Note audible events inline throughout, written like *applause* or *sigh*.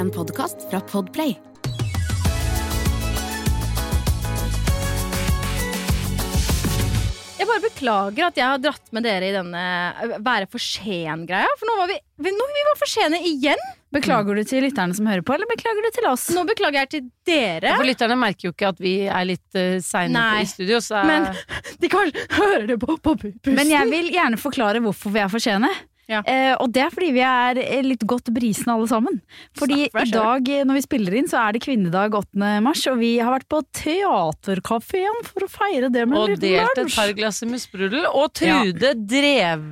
En podkast fra Podplay. Jeg bare beklager at jeg har dratt med dere i denne øh, være for sen-greia. For nå var vi, vi, nå, vi var for sene igjen. Beklager du til lytterne som hører på, eller beklager du til oss? Nå beklager jeg til dere. For lytterne merker jo ikke at vi er litt uh, seine i studio, så Men *laughs* de kan høre det på, på pusten. Men jeg vil gjerne forklare hvorfor vi er for sene. Ja. Eh, og det er fordi vi er eh, litt godt brisende alle sammen. Fordi for i dag eh, når vi spiller inn, så er det kvinnedag 8. mars, og vi har vært på Teaterkafeen for å feire det med Og en liten delt et lunsj. par glass med sprudel. Og Trude Drev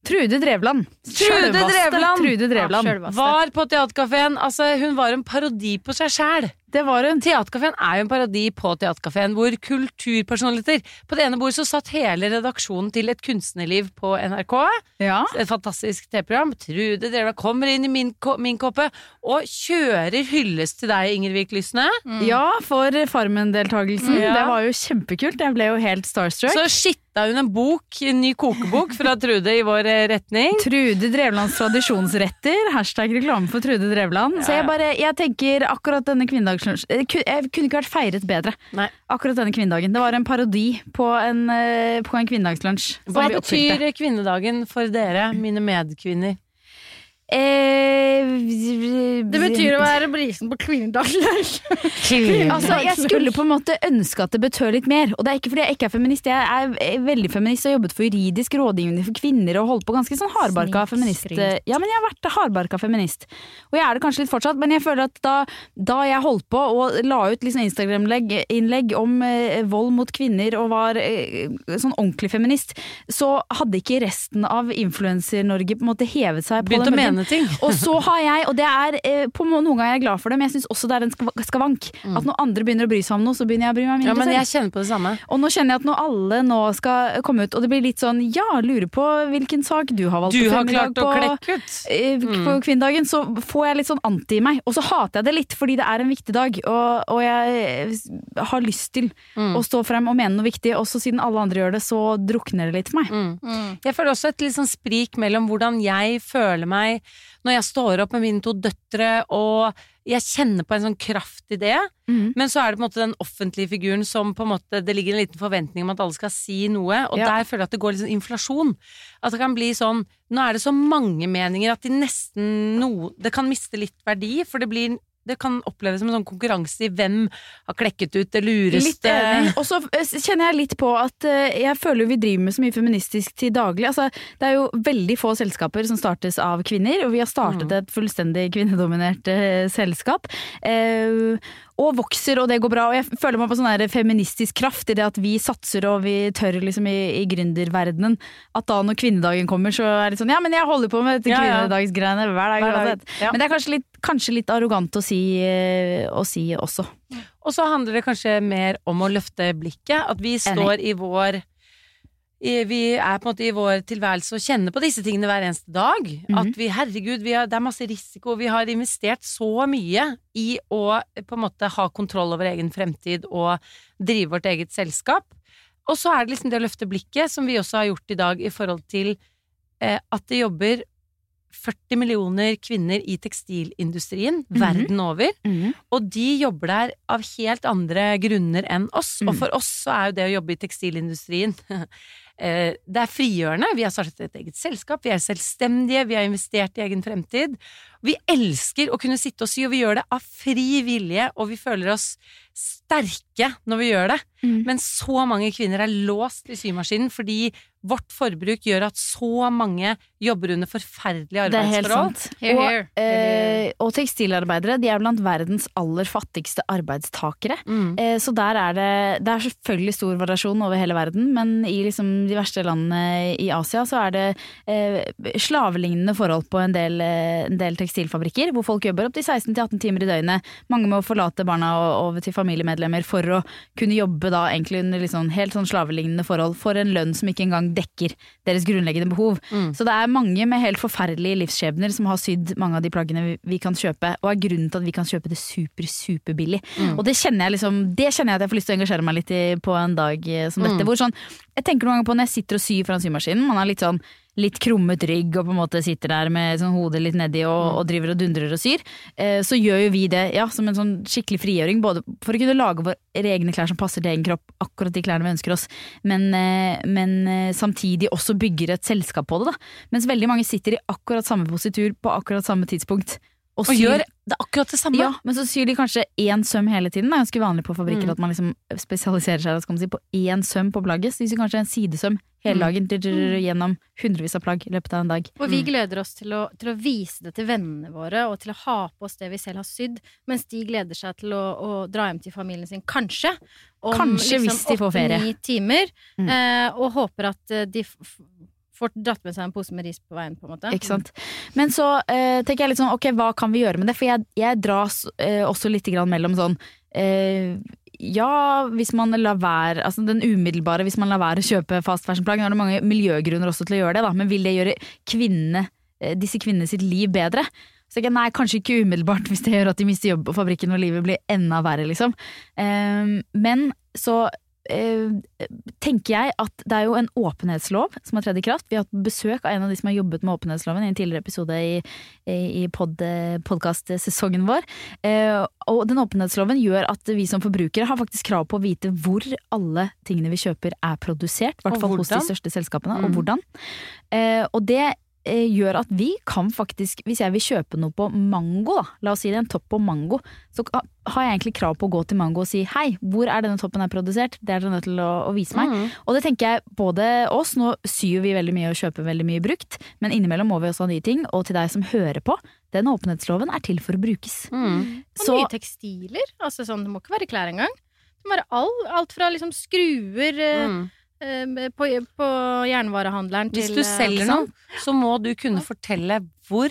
Trude Drevland. Trude Drevland! Trude Drevland. Ja, var på Teaterkafeen. Altså, hun var en parodi på seg sjæl. Det var hun. Teaterkafeen er jo en parodi på Teaterkafeen, hvor kulturpersonligheter På det ene bordet så satt hele redaksjonen til Et kunstnerliv på NRK. Ja. Et fantastisk TV-program. Trude Drevland kommer inn i min, min kåpe og kjører hyllest til deg, Ingrid Vik Lysne. ja, for Farmen-deltakelsen. Ja. Det var jo kjempekult. Jeg ble jo helt starstruck. Så skitta hun en bok, en ny kokebok fra Trude i vår eh, retning. Trude Drevlands tradisjonsretter. Hashtag reklame for Trude Drevland. Så jeg bare, jeg tenker akkurat denne kvinnedagslunsj Jeg ku- jeg kunne ikke vært feiret bedre. Nei. Akkurat denne kvinnedagen. Det var en parodi på en, eh, på en kvinnedagslunsj. Hva betyr kvinnedagen for dere, mine medkvinner? Eh, Det betyr å være brisen på kvinnedagslunsj. Altså, jeg skulle på en måte ønske at det betød litt mer. Og det er ikke fordi jeg ikke er feminist. Jeg er veldig feminist og har jobbet for juridisk rådgivning for kvinner og holdt på ganske sånn hardbarka feminist. Ja, men jeg har vært hardbarka feminist. Og jeg er det kanskje litt fortsatt, men jeg føler at da, da jeg holdt på og la ut liksom Instagram-innlegg om eh, vold mot kvinner og var eh, sånn ordentlig feminist, så hadde ikke resten av Influenser-Norge på en måte hevet seg på Begynte å den mene ting. *laughs* Og så har jeg, og det er eh, på noen ganger er jeg glad for det, men jeg syns også det er en skavank. skavank. At når andre begynner å bry seg om noe, så begynner jeg å bry meg Mm. Ja, men jeg kjenner på det samme. Og nå kjenner jeg at når alle nå skal komme ut, og det blir litt sånn ja, lurer på hvilken sak du har valgt Du har klart å på, klekke ut. eh, på kvinnedagen, så får jeg litt sånn anti i meg. Og så hater jeg det litt, fordi det er en viktig dag, og, og jeg eh, har lyst til Mm. å stå frem og mene noe viktig. Også siden alle andre gjør det, så drukner det litt for meg. Mm. Jeg føler også et litt sånn sprik mellom hvordan jeg føler meg når jeg står opp med mine to døtre, og jeg kjenner på en sånn kraft i det. Mm. Men så er det på en måte den offentlige figuren som på en måte Det ligger en liten forventning om at alle skal si noe, og Ja. der føler jeg at det går litt sånn inflasjon. At det kan bli sånn Nå er det så mange meninger at de nesten no, Det kan miste litt verdi, for det blir det kan oppleves som en sånn konkurranse i hvem har klekket ut det lureste. Og så eh, kjenner jeg litt på at eh, jeg føler vi driver med så mye feministisk til daglig. Altså, det er jo veldig få selskaper som startes av kvinner, og vi har startet Mm. et fullstendig kvinnedominert eh, selskap. Eh, og vokser, og det går bra. Og jeg føler meg på sånn feministisk kraft i det at vi satser og vi tør liksom i, i gründerverdenen. At da når kvinnedagen kommer, så er det sånn ja, men jeg holder på med dette Ja, ja. kvinnedagsgreiene hver dag. Hver dag, ja. Men det er kanskje litt, kanskje litt arrogant å si, eh, å si også. Og så handler det kanskje mer om å løfte blikket. At vi står i vår Vi er på en måte i vår tilværelse og kjenner på disse tingene hver eneste dag. At vi, herregud, vi har, det er masse risiko. Vi har investert så mye i å på en måte ha kontroll over egen fremtid og drive vårt eget selskap. Og så er det liksom det å løfte blikket, som vi også har gjort i dag i forhold til eh, at det jobber 40 millioner kvinner i tekstilindustrien verden over. Og de jobber der av helt andre grunner enn oss. Og Mm. for oss så er jo det å jobbe i tekstilindustrien *laughs* Det er frigjørende. Vi har startet et eget selskap, vi er selvstendige, vi har investert i egen fremtid. Vi elsker å kunne sitte og sy, og vi gjør det av fri vilje, og vi føler oss sterke når vi gjør det. Mm. Men så mange kvinner er låst i symaskinen fordi vårt forbruk gjør at så mange jobber under forferdelige arbeidsforhold. Det er helt sant. Here, Og, eh, og tekstilarbeidere de er blant verdens aller fattigste arbeidstakere. Mm. Eh, så der er det Det er selvfølgelig stor variasjon over hele verden, men i liksom de verste landene i Asia så er det eh, slavelignende forhold på en del, eh, en del tekstilfabrikker, hvor folk jobber opptil 16-18 timer i døgnet. Mange må forlate barna og over til familiemedlemmer for å kunne jobbe da egentlig under sånn, helt sånn slavelignende forhold, for en lønn som ikke engang dekker deres grunnleggende behov. Mm. Så det er mange med helt forferdelige livsskjebner som har sydd mange av de plaggene vi, vi kan kjøpe, og er grunnen til at vi kan kjøpe det super, superbillig. Mm. Og det kjenner jeg liksom, det kjenner jeg at jeg får lyst til å engasjere meg litt i på en dag eh, som dette. Mm. Hvor sånn, jeg tenker noen ganger på når jeg sitter og syr foran symaskinen, man er litt sånn litt krummet rygg og på en måte sitter der med sånn hodet litt nedi og, Mm. og driver og dundrer og syr, eh, så gjør jo vi det ja, som en sånn skikkelig frigjøring. Både for å kunne lage våre egne klær som passer til egen kropp, akkurat de klærne vi ønsker oss, men, eh, men eh, samtidig også bygger et selskap på det. da. Mens veldig mange sitter i akkurat samme positur på akkurat samme tidspunkt. Og syr- gjør det akkurat det samme. ja, men så syr de kanskje én søm hele tiden. Det er ganske vanlig på fabrikker Mm. at man liksom spesialiserer seg si, på én søm på plagget. Så de syr kanskje en sidesøm hele Mm. dagen drr, gjennom hundrevis av plagg i løpet av en dag. Og vi Mm. gleder oss til å, til å vise det til vennene våre, og til å ha på oss det vi selv har sydd, mens de gleder seg til å, å dra hjem til familien sin, kanskje. Om Kanskje hvis de får ferie. åtte-ni timer. Mm. Eh, og håper at eh, de får dratt med seg en pose med ris på veien, på en måte. Ikke sant? Men så eh, tenker jeg litt sånn, ok, hva kan vi gjøre med det? For jeg, jeg dras eh, også litt grann mellom sånn eh, ja, hvis man lar være Altså den umiddelbare, hvis man lar være å kjøpe fast fashion-plagg. Nå er det mange miljøgrunner også til å gjøre det, da, men vil det gjøre kvinnene, eh, disse kvinnene sitt liv bedre? Så jeg, nei, kanskje ikke umiddelbart, *laughs* hvis det gjør at de mister jobb på fabrikken og livet blir enda verre, liksom. Um, men så tenker jeg at det er jo en åpenhetslov som har tredd i kraft. Vi har hatt besøk av en av de som har jobbet med åpenhetsloven i en tidligere episode i, i, pod, podkastsesongen vår. Eh, og den åpenhetsloven gjør at vi som forbrukere har faktisk krav på å vite hvor alle tingene vi kjøper er produsert. I hvert fall hos de største selskapene, Mm. og hvordan. Eh, og det eh, gjør at vi kan faktisk, hvis jeg vil kjøpe noe på Mango, da, la oss si det er en topp på Mango, så har jeg egentlig krav på å gå til Mango og si hei, hvor er denne toppen her produsert? Det er dere nødt til å, å vise meg. Mm. Og det tenker jeg både oss, nå syr vi veldig mye og kjøper veldig mye brukt, men innimellom må vi også ha nye ting, og til deg som hører på, den åpenhetsloven er til for å brukes. Mm. Og Så- nye tekstiler. Altså sånn, det må ikke være klær engang. Det må være all, alt fra liksom skruer eh, Mm. Eh, på, på jernvarehandleren til Hvis du eh, selger noe, så må du kunne fortelle hvor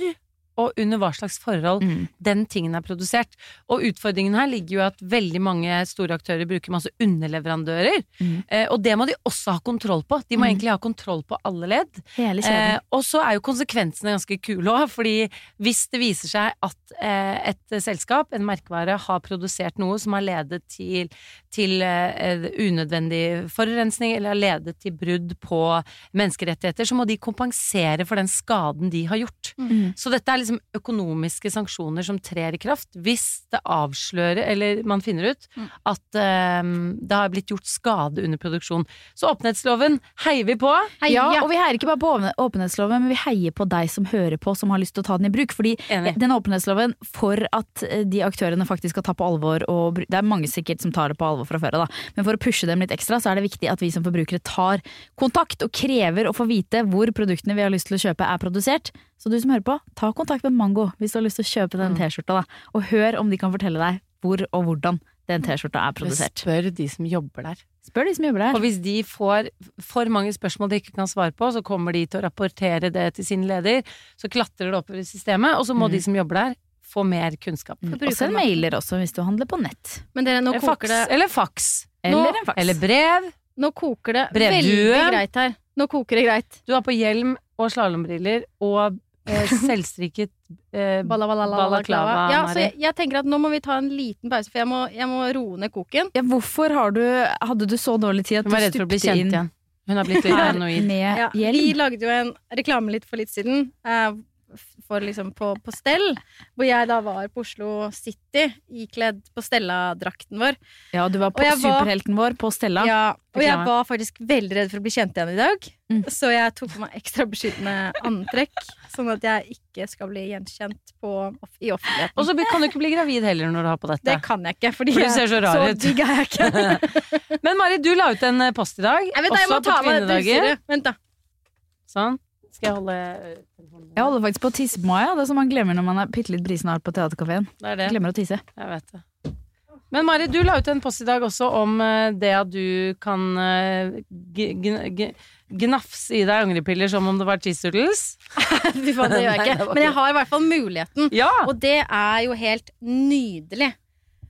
og under hva slags forhold Mm. den tingen er produsert. Og utfordringen her ligger jo at veldig mange store aktører bruker masse underleverandører. Mm. Eh, og det må de også ha kontroll på. De må Mm. egentlig ha kontroll på alle ledd. Eh, og så er jo konsekvensene ganske kule òg, fordi hvis det viser seg at eh, et selskap, en merkevare, har produsert noe som har ledet til, til eh, unødvendig forurensning, eller har ledet til brudd på menneskerettigheter, så må de kompensere for den skaden de har gjort. Mm. Så dette er liksom økonomiske sanksjoner som trer i kraft hvis det avslører, eller man finner ut, Mm. at um, det har blitt gjort skade under produksjon. Så åpenhetsloven heier vi på. Ja, ja. og vi heier ikke bare på åpenhetsloven, men vi heier på deg som hører på, som har lyst til å ta den i bruk. Fordi Enig. den åpenhetsloven, for at eh, de aktørene faktisk skal ta på alvor og Det er mange sikkert som tar det på alvor fra før av. Men for å pushe dem litt ekstra, så er det viktig at vi som forbrukere tar kontakt og krever å få vite hvor produktene vi har lyst til å kjøpe er produsert. Så du som hører på, ta kontakt med Mango hvis du har lyst til å kjøpe den Mm. T-skjorta, da. Og hør om de kan fortelle deg hvor og hvordan den T-skjorta er produsert. spør de som jobber der. Spør de som jobber der. Og hvis de får for mange spørsmål de ikke kan svare på, så kommer de til å rapportere det til sin leder. Så klatrer det oppover i systemet, og så må Mm. de som jobber der, få mer kunnskap. Mm. Og send mailer også hvis du handler på nett. Men dere, nå Eller koker faks. det, Eller faks. Eller Nå- en faks. Eller brev. nå koker det Brevdue. veldig greit her. Nå koker det greit. Du har på hjelm og slalåmbriller og eh, *laughs* selvstrikket eh, Balaklava. Ja, så jeg, jeg tenker at nå må vi ta en liten pause, for jeg må, jeg må roe ned koken. Ja, hvorfor har du, hadde du så dårlig tid at du stupte kjent inn igjen. Hun har blitt litt paranoid. Ja, vi lagde jo en reklame litt for litt siden. eh, for liksom på, på stell, hvor jeg da var på Oslo City ikledd på Stella-drakten vår. Ja, du var på superhelten var- vår på Stella. Ja, og jeg var faktisk veldig redd for å bli kjent igjen i dag. Mm. Så jeg tok på meg ekstra beskyttende antrekk, sånn at jeg ikke skal bli gjenkjent på, i offentligheten. Og så kan du ikke bli gravid heller når du har på dette. det kan jeg ikke, fordi For du ser så rar så ut. digg er jeg ikke. *laughs* Men Mari, du la ut en post i dag, Jeg jeg må også ta på med kvinnedager. Vent, da. Sånn. Skal jeg holde eh, telefonen? Jeg holder faktisk på å tisse på meg, ja. det er som man glemmer når man er bitte litt er på er det. Glemmer å tisse. Jeg vet det. Men Mari, du la ut en post i dag også om eh, det at du kan eh, gnafse i deg angrepiller som om det var cheesedoodles. *laughs* Fy faen, det gjør jeg ikke. *laughs* Men jeg har i hvert fall muligheten. Ja! Og det er jo helt nydelig.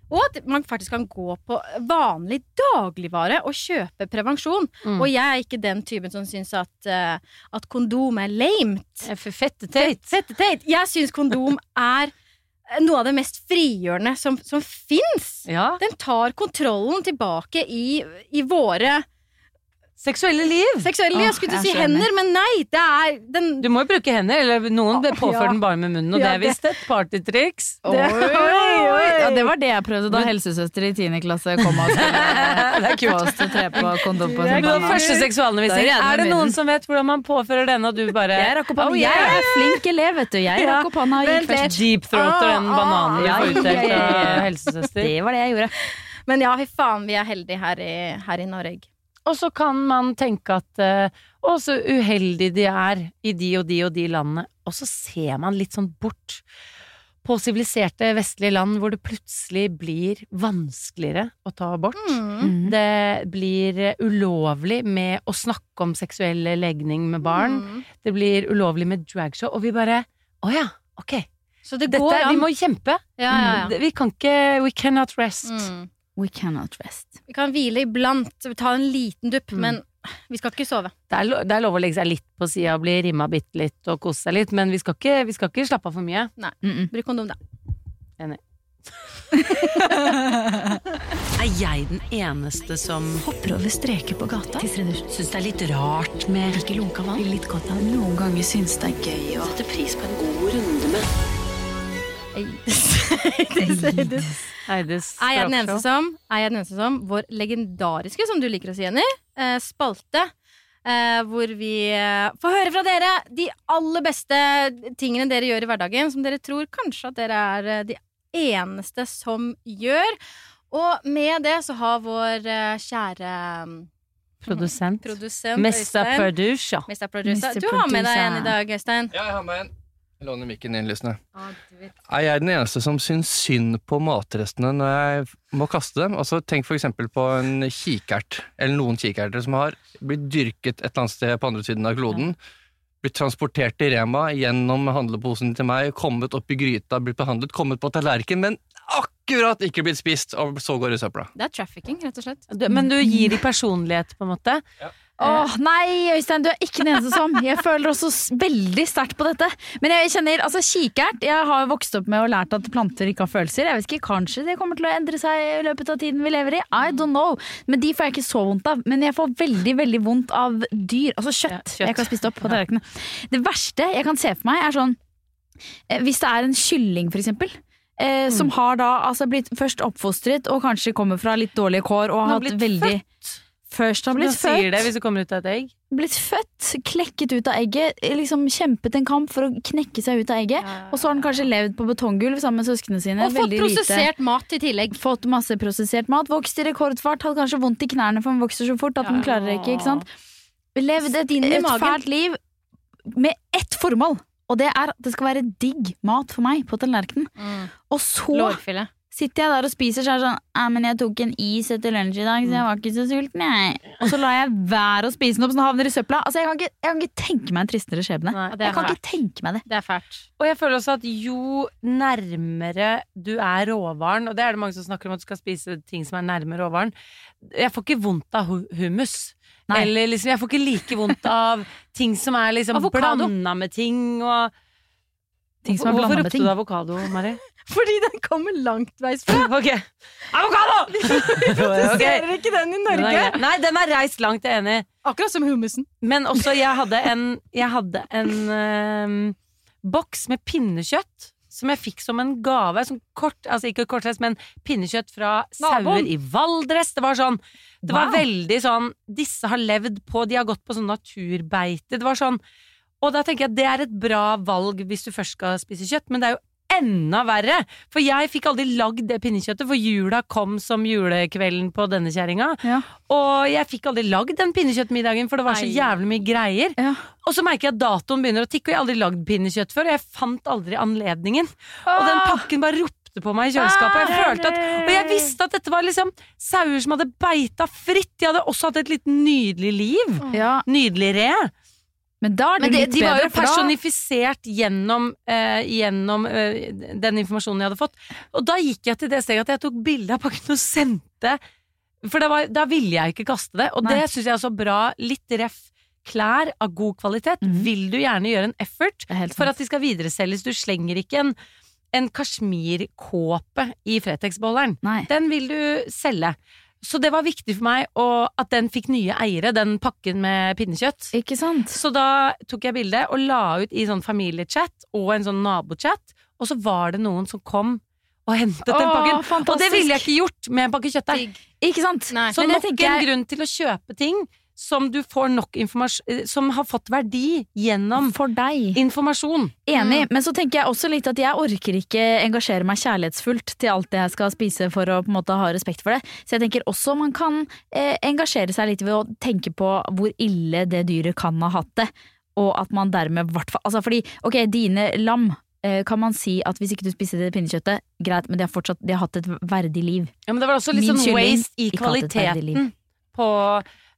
Og at man faktisk kan gå på vanlig dagligvare og kjøpe prevensjon. Mm. Og jeg er ikke den typen som syns at, eh, at kondom er lamet. For fetteteit. Fetteteit. Jeg syns kondom er noe av det mest frigjørende som, som fins. Ja. Den tar kontrollen tilbake i, i våre Seksuelle liv! Seksuelle, liv, jeg skulle til å si er hender, men nei! Det er den Du må jo bruke hender, eller noen påfører den bare med munnen, og Ja, det er visst et partytriks. Ja, det var det jeg prøvde da helsesøster i 10. klasse kom og skulle *laughs* Det få oss til å tre på kondom på Det Det var banan. første seksualundervisning. Er Er det noen som vet hvordan man påfører denne, og du bare Jeg rakk opp hånda. Oh, Jeg er flink elev, vet du. Jeg rakk opp hånda og gikk først. Deep-throater den Ah, bananen du ja, får utdelt ja, ja, av *laughs* helsesøster. Det var det jeg gjorde. Men ja, fy faen, vi er heldige her i, her i Norge. Og så kan man tenke at eh, å, så uheldig de er i de og de og de landene. Og så ser man litt sånn bort på siviliserte vestlige land hvor det plutselig blir vanskeligere å ta abort. Mm. Mhm. Det blir ulovlig med å snakke om seksuell legning med barn. Mm. Det blir ulovlig med dragshow. Og vi bare Å ja, ok. Så det Dette, an. vi må kjempe. ja, ja, ja. Vi kan ikke We cannot rest. Mm. We cannot rest. Vi kan hvile iblant, ta en liten dupp, Mm. men vi skal ikke sove. Det er, lov, det er lov å legge seg litt på sida og bli rimma bitte litt og kose seg litt, men vi skal ikke, vi skal ikke slappe av for mye. Mm -mm. Bruk kondom, da. Enig. *laughs* Er jeg den eneste som Hopper over streker på gata. syns det er litt rart med Ikke lunka vann. Litt godt av Noen ganger syns det er gøy å Sette pris på en god runde med Heides Er jeg den eneste som Er jeg den eneste som Vår legendariske, som du liker å si, Jenny, eh, spalte. Eh, hvor vi eh, får høre fra dere de aller beste tingene dere gjør i hverdagen, som dere tror kanskje at dere er eh, de eneste som gjør. Og med det så har vår eh, kjære mm, Produsent. produsent Mr. Producer. Mr. Producer. Du har med deg en i dag, Øystein. Ja, jeg har med en. Jeg låner mikken innlysende. Er jeg den eneste som syns synd på matrestene når jeg må kaste dem? Altså, tenk eksempel på en kikert, eller noen kikerter som har blitt dyrket et eller annet sted på andre siden av kloden. Blitt transportert til Rema, gjennom handleposen til meg, kommet opp i gryta, blitt behandlet, kommet på tallerken, men akkurat ikke blitt spist, og så går det i søpla. Det er trafficking, rett og slett. Du- Men du gir dem personlighet, på en måte. Åh, nei, Øystein, du er ikke den eneste som. Jeg føler også veldig sterkt på dette. Men jeg kjenner, altså kikert Jeg har vokst opp med og lært at planter ikke har følelser. Jeg vet ikke, Kanskje det kommer til å endre seg i løpet av tiden vi lever i. I don't know. Men de får jeg ikke så vondt av. Men jeg får veldig veldig vondt av dyr. Altså kjøtt. Ja, kjøtt. Jeg ikke har spist opp på tallerkenene. Det verste jeg kan se for meg, er sånn eh, Hvis det er en kylling, for eksempel. Eh, som har da altså blitt først oppfostret og kanskje kommer fra litt dårlige kår og har hatt blitt født. Først har blitt sier det hvis du kommer ut av et egg. blitt født, klekket ut av egget, liksom kjempet en kamp for å knekke seg ut av egget. Og så har den kanskje levd på betonggulv sammen med søsknene sine. Og fått prosessert lite- mat i tillegg. Fått masse prosessert mat. Vokst i rekordfart. Hadde kanskje vondt i knærne, for den vokser så fort at den klarer ikke. ikke sant? Levd et, et fælt liv med ett formål. Og det er at det skal være digg mat for meg på tallerkenen. Og så Lårfille. sitter jeg der og spiser, så er det sånn «Ja, men jeg tok en is etter lunsj i dag, så jeg var ikke så sulten, jeg. Og så lar jeg være å spise den opp, så den havner i søpla. Altså, jeg kan ikke, jeg kan ikke tenke meg en tristere skjebne. Nei. Jeg kan ikke tenke meg det. Det er fælt. Og jeg føler også at jo nærmere du er råvaren, og det er det mange som snakker om at du skal spise ting som er nærme råvaren Jeg får ikke vondt av hummus. Nei. Eller liksom, jeg får ikke like vondt av ting som er liksom blanda med ting og Ting som er Hvorfor ropte du avokado, Mari? *laughs* Fordi den kommer langtveis fra. *laughs* Ok. Avokado! *laughs* Vi produserer okay. ikke den i Den er Norge? grei. Nei, den er reist langt, jeg er enig. Akkurat som hummusen. Men også, jeg hadde en, jeg hadde en um, boks med pinnekjøtt. Som jeg fikk som en gave. Som kort, altså ikke kortreist, men pinnekjøtt fra sauer i Valdres. Det var sånn Det var veldig sånn Disse har levd på De har gått på sånn naturbeite. Det var sånn Og da tenker jeg at det er et bra valg hvis du først skal spise kjøtt, men det er jo enda verre! For jeg fikk aldri lagd det pinnekjøttet, for jula kom som julekvelden på denne kjerringa. Ja. Og jeg fikk aldri lagd den pinnekjøttmiddagen, for det var så jævlig mye greier. Ja. Og så merker jeg at datoen begynner å tikke, og jeg har aldri lagd pinnekjøtt før. Og jeg fant aldri anledningen. Og den pakken bare ropte på meg i kjøleskapet. Jeg følte at Og jeg visste at dette var liksom sauer som hadde beita fritt. De hadde også hatt et litt nydelig liv. Ja, Nydelig re. Men da er det det, litt de var jo personifisert da gjennom, eh, gjennom eh, den informasjonen jeg hadde fått. Og da gikk jeg til det steget at jeg tok bilde av pakken og sendte For det var, da ville jeg ikke kaste det. Og Nei. det syns jeg er så bra. Litt ref klær av god kvalitet. Mhm. Vil du gjerne gjøre en effort for at de skal videreselges. Du slenger ikke en, en kasjmirkåpe i Fretex-beholderen. Den vil du selge. Så det var viktig for meg å, at den fikk nye eiere, den pakken med pinnekjøtt. Ikke sant? Så da tok jeg bilde og la ut i sånn familiechat og en sånn nabochat, og så var det noen som kom og hentet den pakken. pakken. Og det ville jeg ikke gjort med en pakke kjøttdeig. Ikke sant? Nei. Så nok en grunn til å kjøpe ting som du får nok informasjon Som har fått verdi gjennom For deg. informasjon. Enig, men så tenker jeg også litt at jeg orker ikke engasjere meg kjærlighetsfullt til alt det jeg skal spise for å på en måte ha respekt for det. Så jeg tenker også man kan eh, engasjere seg litt ved å tenke på hvor ille det dyret kan ha hatt det. Og at man dermed hvert fall Altså fordi, ok, dine lam eh, kan man si at hvis ikke du spiser det pinnekjøttet, greit, men de har fortsatt de har hatt et verdig liv. Ja, men det var også litt Min sånn waste i kvaliteten på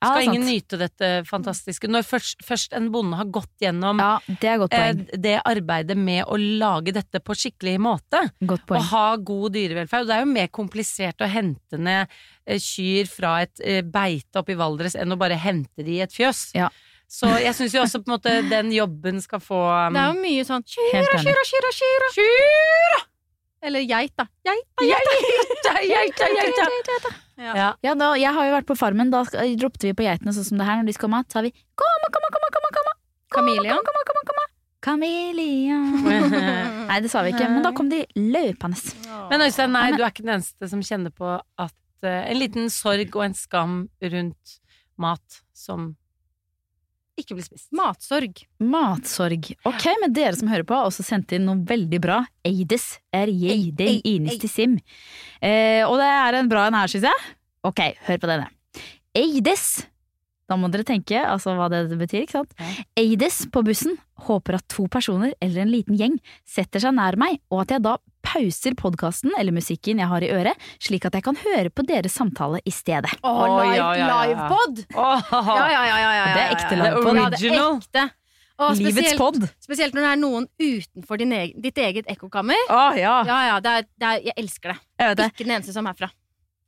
Ja, Skal sant. ingen nyte dette fantastiske Når først, først en bonde har gått gjennom Ja, det er godt eh, det arbeidet med å lage dette på skikkelig måte, Godt og ha god dyrevelferd Og det er jo mer komplisert å hente ned eh, kyr fra et eh, beite oppe i Valdres enn å bare hente de i et fjøs. Ja. Så jeg syns jo også på en måte den jobben skal få um, Det er jo mye sånn Kyra, Kyra, kyra, kyra, kyra. Eller geit, da. Geit. geit, geit! Ja. Ja. Ja, da, jeg har jo vært på farmen, da ropte vi på geitene sånn som det her når de skal ha mat. Så har vi kom, kom, kom, kom, kom, kom, Kameleon. kom, kom, kom, Kameleon. *laughs* Nei, det sa vi ikke, men da kom de løpende. Men Øystein, nei, du er ikke den eneste som kjenner på at uh, en liten sorg og en skam rundt mat som ikke blir spist. Matsorg. Matsorg. Ok, men dere som hører på, har også sendt inn noe veldig bra. Eides er jeiding Ei, ei, sim. Eh, og det er en bra en her, syns jeg. Ok, hør på denne. Eides. Da må dere tenke altså hva det betyr, ikke sant? Eides på bussen håper at to personer eller en liten gjeng setter seg nær meg, og at jeg da pauser podkasten eller musikken jeg har i øret, slik at jeg kan høre på deres samtale i stedet. Oh, live, ja, ja, ja. livepod! Oh, Ja, ja, ja, ja, ja, Det er ekte livepod. Ja, det er ekte. Og Livets spesielt, pod. spesielt når det er noen utenfor din egen, ditt eget ekkokammer. Oh, ja. Ja, ja, det er, det er, jeg elsker det. Jeg. Ikke den eneste som er herfra.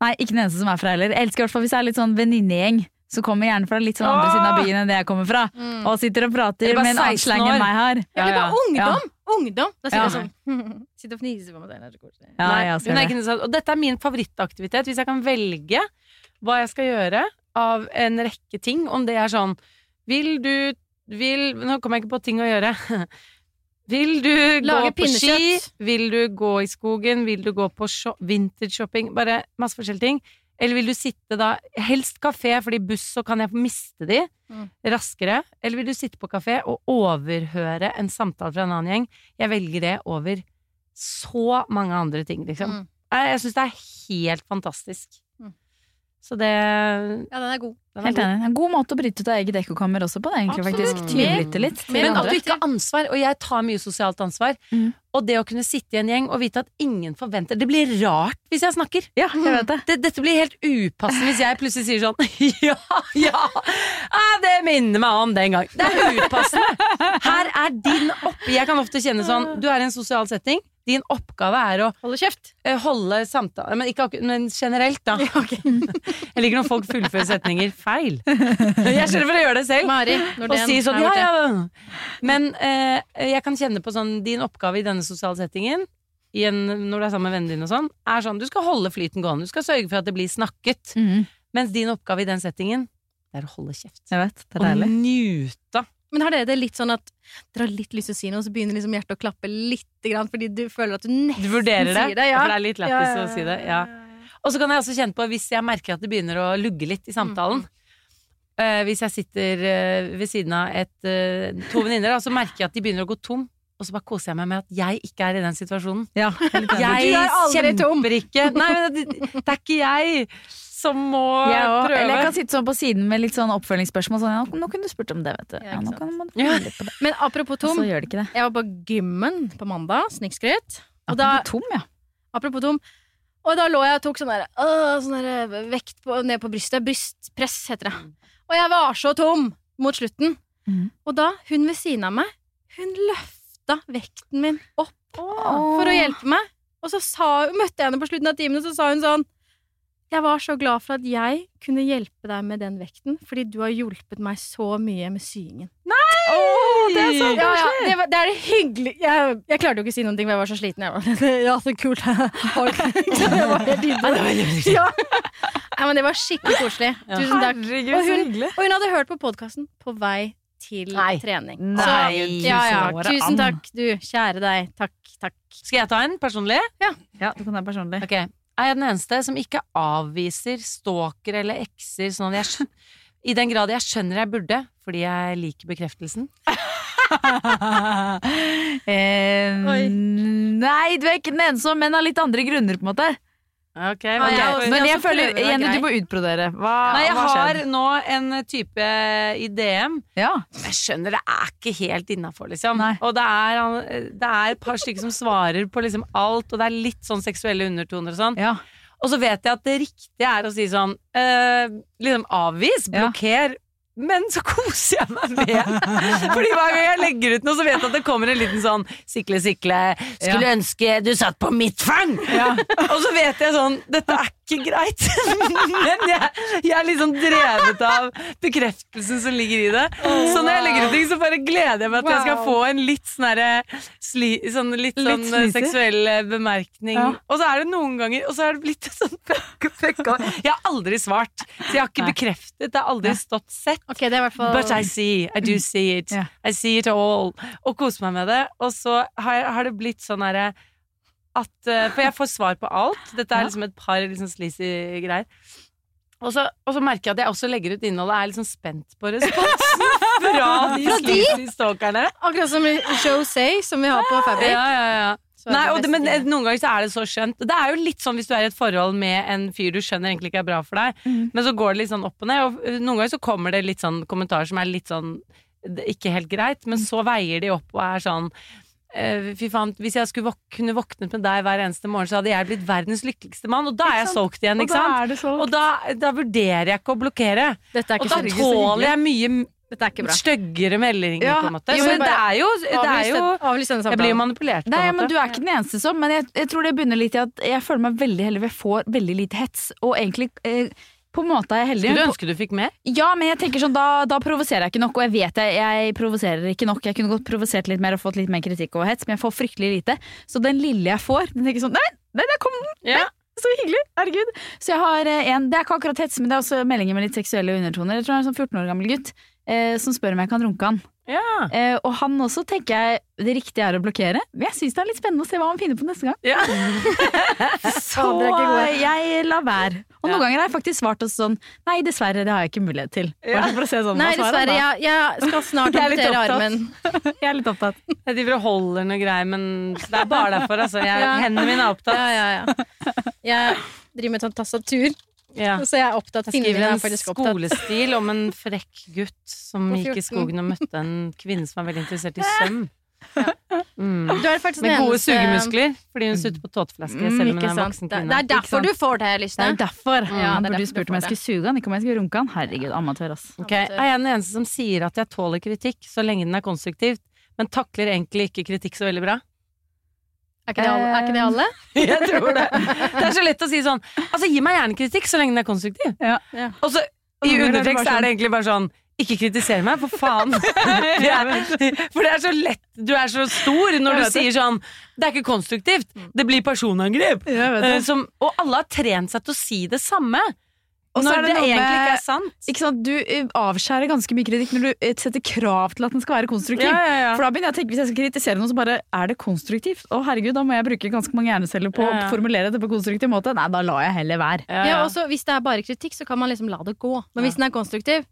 Nei, ikke den eneste som er fra heller. Jeg elsker i hvert fall hvis det er litt sånn venninnegjeng. Så kommer gjerne fra litt sånn andre siden av byen enn det jeg kommer fra. Mm. Og sitter og prater med en annen slang enn meg her. Eller bare ungdom! Ungdom! Da sitter Ja. jeg sånn *laughs* Sitter og fniser på meg. Det er så koselig. Ja, Nei, jeg ser er det. Og dette er min favorittaktivitet. Hvis jeg kan velge hva jeg skal gjøre av en rekke ting, om det er sånn Vil du vil, Nå kommer jeg ikke på ting å gjøre. *laughs* Vil du Lage gå på ski? Vil du gå i skogen? Vil du gå på sho- vintage-shopping? Bare masse forskjellige ting. Eller vil du sitte da Helst kafé, fordi buss så kan jeg miste de Mm. raskere. Eller vil du sitte på kafé og overhøre en samtale fra en annen gjeng? Jeg velger det over så mange andre ting, liksom. Mm. Jeg, jeg syns det er helt fantastisk. Mm. Så det Ja, den er god. Er Helt enig. En god måte å bryte ut av eget ekkokammer også på. Det, egentlig, Absolutt. faktisk. Tyvlytte litt. Men at du ikke har ansvar, og jeg tar mye sosialt ansvar. Mm. Og det å kunne sitte i en gjeng og vite at ingen forventer Det blir rart hvis jeg snakker. Ja, jeg vet det. Det, dette blir helt upassende hvis jeg plutselig sier sånn *laughs* Ja, ja, ah, det minner meg om den gang. Det er upassende. Her er din oppgave Jeg kan ofte kjenne sånn Du er i en sosial setting. Din oppgave er å Holde kjeft. eh, holde samtale Men, ikke, men generelt, da. *laughs* Jeg liker når folk fullfører setninger feil. *laughs* Jeg skjønner for å gjøre det selv. Mari Og si sånn, ja, ja. Men eh, jeg kan kjenne på sånn Din oppgave i denne sosiale settingen i en, når du er sammen med vennene dine og sånn, er sånn du skal holde flyten gående. Du skal sørge for at det blir snakket. Mhm. Mens din oppgave i den settingen, det er å holde kjeft. Jeg vet, det er Og deilig. njute. Men har dere det litt sånn at dere har litt lyst til å si noe, så begynner liksom hjertet å klappe litt, grann, fordi du føler at du nesten Du vurderer det, sier det? Ja. for det er litt lættis å si det. Ja. Og så kan jeg også kjenne på, hvis jeg merker at det begynner å lugge litt i samtalen uh, Hvis jeg sitter uh, ved siden av et, uh, to venninner, så merker jeg at de begynner å gå tom. Og så bare koser jeg meg med at jeg ikke er i den situasjonen. Ja, *laughs* jeg er er aldri tom. ikke Nei, men det, det er ikke jeg som må Jeg også. prøve. Eller jeg kan sitte sånn på siden med litt sånn oppfølgingsspørsmål. Sånn, ja, nå kunne du spurt om det, vet du. Ja, nå kan man Ja. på det. Men apropos tom, så gjør det ikke det. jeg var på gymmen på mandag, snikskryt. Apropos tom, ja. apropos tom, og da lå jeg og tok sånn der, øh, sånn der vekt på, ned på brystet. Brystpress heter det. Og jeg var så tom mot slutten. Mm. Og da, hun ved siden av meg, hun løfta vekten min opp for å hjelpe meg. Og så sa, møtte jeg henne på slutten av timen, og så sa hun sånn Jeg var så glad for at jeg kunne hjelpe deg med den vekten, fordi du har hjulpet meg så mye med syingen. det er så Ja, ja, det, var, det er hyggelig jeg, jeg klarte jo ikke å si noen ting, for jeg var så sliten. Jeg var, *laughs* ja, så kult. *laughs* jeg var helt ja. Nei, men det var skikkelig koselig. Tusen takk. Herregud, Og så hun, hyggelig. og hun hadde hørt på podkasten på vei til Nei. trening. Nei, så, ja, ja. tusen takk. du. Kjære deg. Takk, takk. Skal jeg ta en personlig? Ja, du kan ta en personlig. Ok. Er jeg den eneste som ikke avviser stalker eller ekser sånn at jeg I den grad jeg skjønner jeg burde, fordi jeg liker bekreftelsen? *laughs* eh, nei, du er ikke den eneste, men av litt andre grunner, på en måte. Ok, okay. ok. Men jeg føler, Jenny, du må utbrodere. Hva, Nei, jeg hva har nå en type i DM Ja. som jeg skjønner det er ikke helt innafor, liksom. Nei. Og det er, det er et par stykker som svarer på liksom alt, og det er litt sånn seksuelle undertoner og sånn. ja. Og så vet jeg at det riktige er å si sånn øh, Liksom avvis, Ja. Men så koser jeg meg med. Fordi hver gang jeg legger ut noe, så vet jeg at det kommer en liten sånn Sikle, sikle, skulle ønske du satt på mitt fang! Og så vet jeg sånn Dette er ikke greit. *laughs* Men jeg, jeg er liksom drevet av bekreftelsen som ligger i det. Så når jeg legger ut ting, så bare gleder jeg meg at jeg skal få en litt sånn herre sli, sånn, litt Litt sånn eh, seksuell eh, bemerkning. Ja. Og så er det noen ganger Og så er det blitt sånn *laughs* Jeg har aldri svart, så jeg har ikke bekreftet. Det har aldri stått sett. Okay, fall But I see, I do see it. Yeah. I see it all. Og koser meg med det. Og så har, har det blitt sånn herre at eh, For jeg får svar på alt. Dette er liksom et par liksom sleazy greier. Og så, og så merker jeg at jeg også legger ut innhold og er liksom spent på responsen *laughs* fra de sleazy stalkerne. Akkurat som José, Say, som vi har på Fabric. Ja, ja, ja. Nei, det men Noen ganger så er det så skjønt. Det er jo litt sånn hvis du er i et forhold med en fyr du skjønner egentlig ikke er bra for deg, mm. men så går det litt sånn opp og ned. Og eh, noen ganger så kommer det litt sånn kommentarer som er litt sånn ikke helt greit, men så veier de opp og er sånn Fy faen, hvis jeg skulle våk kunne våknet med deg hver eneste morgen, så hadde jeg blitt verdens lykkeligste mann, og da er jeg solgt igjen, Og ikke da sant? er det så Og da, da vurderer jeg ikke å blokkere. Dette er Og da tåler jeg mye er ikke styggere meldinger, Ja, på en måte. jo, Så men det er jo, det er jo Jeg blir jo manipulert, Nei, men. Du er ikke den eneste som, men jeg, jeg tror det begynner litt i at jeg føler meg veldig heldig, ved jeg får veldig lite hets. Og egentlig eh, på en måte er jeg heldig. Skulle du ønske du fikk mer? Ja, men jeg tenker sånn, da, da provoserer jeg ikke nok, og jeg vet jeg, jeg provoserer ikke nok. Jeg kunne godt provosert litt mer og fått litt mer kritikk og hets, men jeg får fryktelig lite. Så den lille jeg får, den tenker sånn Nei, nei, der kom den! Ja. Så hyggelig! Herregud. Så jeg har eh, en Det er ikke akkurat hets, men det er også meldinger med litt seksuelle undertoner. Jeg tror det er en sånn 14 år gammel gutt eh, som spør om jeg kan runke han. Ja. Eh, og han også tenker jeg det riktige er å blokkere. Men jeg syns det er litt spennende å se hva han finner på neste gang. ja. *laughs* *laughs* Så gode. jeg lar være. Og noen Ja. ganger har jeg faktisk svart også sånn Nei, dessverre, det har jeg ikke mulighet til. Bare for å se sånn, Nei, dessverre. Jeg, jeg skal snart *laughs* Jeg er amputere armen. *laughs* Jeg er litt opptatt. Jeg driver og holder noe greier, men det er bare derfor, altså. Jeg, Ja. Hendene mine er opptatt. Ja, ja, ja. Jeg driver med sånn tastatur, Ja. så jeg er opptatt. Jeg skriver er en skolestil om en frekk gutt som gikk i skogen og møtte en kvinne som var veldig interessert i søm. Mm. Du er faktisk Med gode eneste- sugemuskler, fordi hun sutter på tåteflaske Mm, selv om hun er en voksen Det, kvinne. det er derfor du får det, Det er derfor. derfor. Ja, det er burde derfor jo spurt om jeg skulle suge han, ikke om jeg skulle runke han. Herregud, amatør, ass. Ok, Er den eneste som sier at jeg tåler kritikk så lenge den er konstruktivt, men takler egentlig ikke kritikk så veldig bra? Er ikke det alle? Er ikke det alle? *laughs* Jeg tror det. Det er så lett å si sånn Altså, gi meg gjerne kritikk så lenge den er konstruktiv. Ja. Ja. Og så i er undertekst er det egentlig bare sånn ikke kritiser meg, for faen! *laughs* Det er, for det er så lett Du er så stor når du sier sånn Det er ikke konstruktivt, det blir personangrep. Eh. Som, og alle har trent seg til å si det samme. Og så når er det, det noe egentlig med- ikke er sant. Ikke sant, Du eh, avskjærer ganske mye kritikk når du eh, setter krav til at den skal være konstruktiv. Ja, ja, ja. For da begynner jeg å tenke, Hvis jeg skal kritisere noe, så bare er det konstruktivt? Å herregud, Da må jeg bruke ganske mange hjerneceller på Ja, ja. å formulere det på konstruktiv måte. Nei, da lar jeg heller være. Ja, Ja, ja. også, hvis det er bare kritikk, så kan man liksom la det gå. Men hvis den er konstruktiv,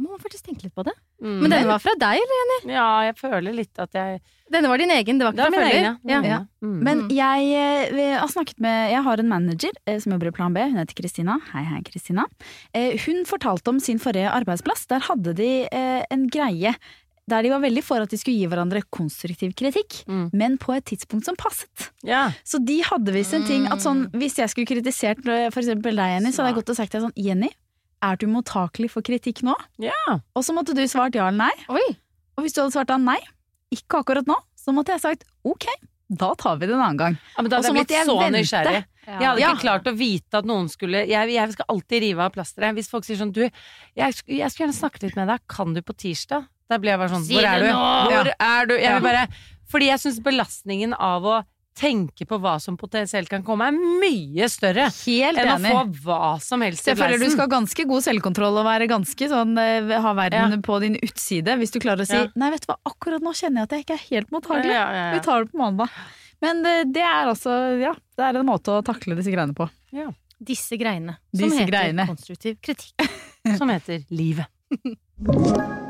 da må man faktisk tenke litt på det. Mm. Men denne var fra deg, eller? Jenny? Ja, jeg føler litt at jeg Denne var din egen, det var ikke fra min følger. egen, ja. Ja. Mm. Mm. Men jeg eh, har snakket med Jeg har en manager eh, som jobber i Plan B. Hun heter Kristina. Hei, hei, Kristina. Eh, hun fortalte om sin forrige arbeidsplass. Der hadde de en greie der de var veldig for at de skulle gi hverandre konstruktiv kritikk, Mm. men på et tidspunkt som passet. ja. Så de hadde visst en ting at sånn, hvis jeg skulle kritisert for eksempel deg, Jenny, så hadde jeg gått og sagt til deg sånn Jenny, er du mottakelig for kritikk nå? Ja. Og så måtte du svart ja eller nei. Oi! Og hvis du hadde svart da nei, ikke akkurat nå, så måtte jeg sagt ok, da tar vi det en annen gang. Ja, men da hadde jeg blitt så vente. nysgjerrig. Jeg hadde Ja. ikke klart å vite at noen skulle Jeg, jeg skal alltid rive av plasteret. Hvis folk sier sånn Du, jeg, jeg skulle gjerne snakke litt med deg. Kan du på tirsdag? Da blir jeg bare sånn Si Hvor er du? nå! Hvor er du? Jeg vil bare Fordi jeg syns belastningen av å tenke på hva som potensielt kan komme, er mye større Helt enn å få hva som helst i Jeg føler du skal ha ganske god selvkontroll og være ganske sånn eh, ha verden på din utside, hvis du klarer å si Ja. 'nei, vet du hva, akkurat nå kjenner jeg at jeg ikke er helt mottagelig'. Ja, ja, ja. Vi tar det på mandag. Men det, det er altså Ja, det er en måte å takle disse greiene på. Disse greiene. Som Disse heter greiene. konstruktiv kritikk. *laughs* Som heter livet. *laughs*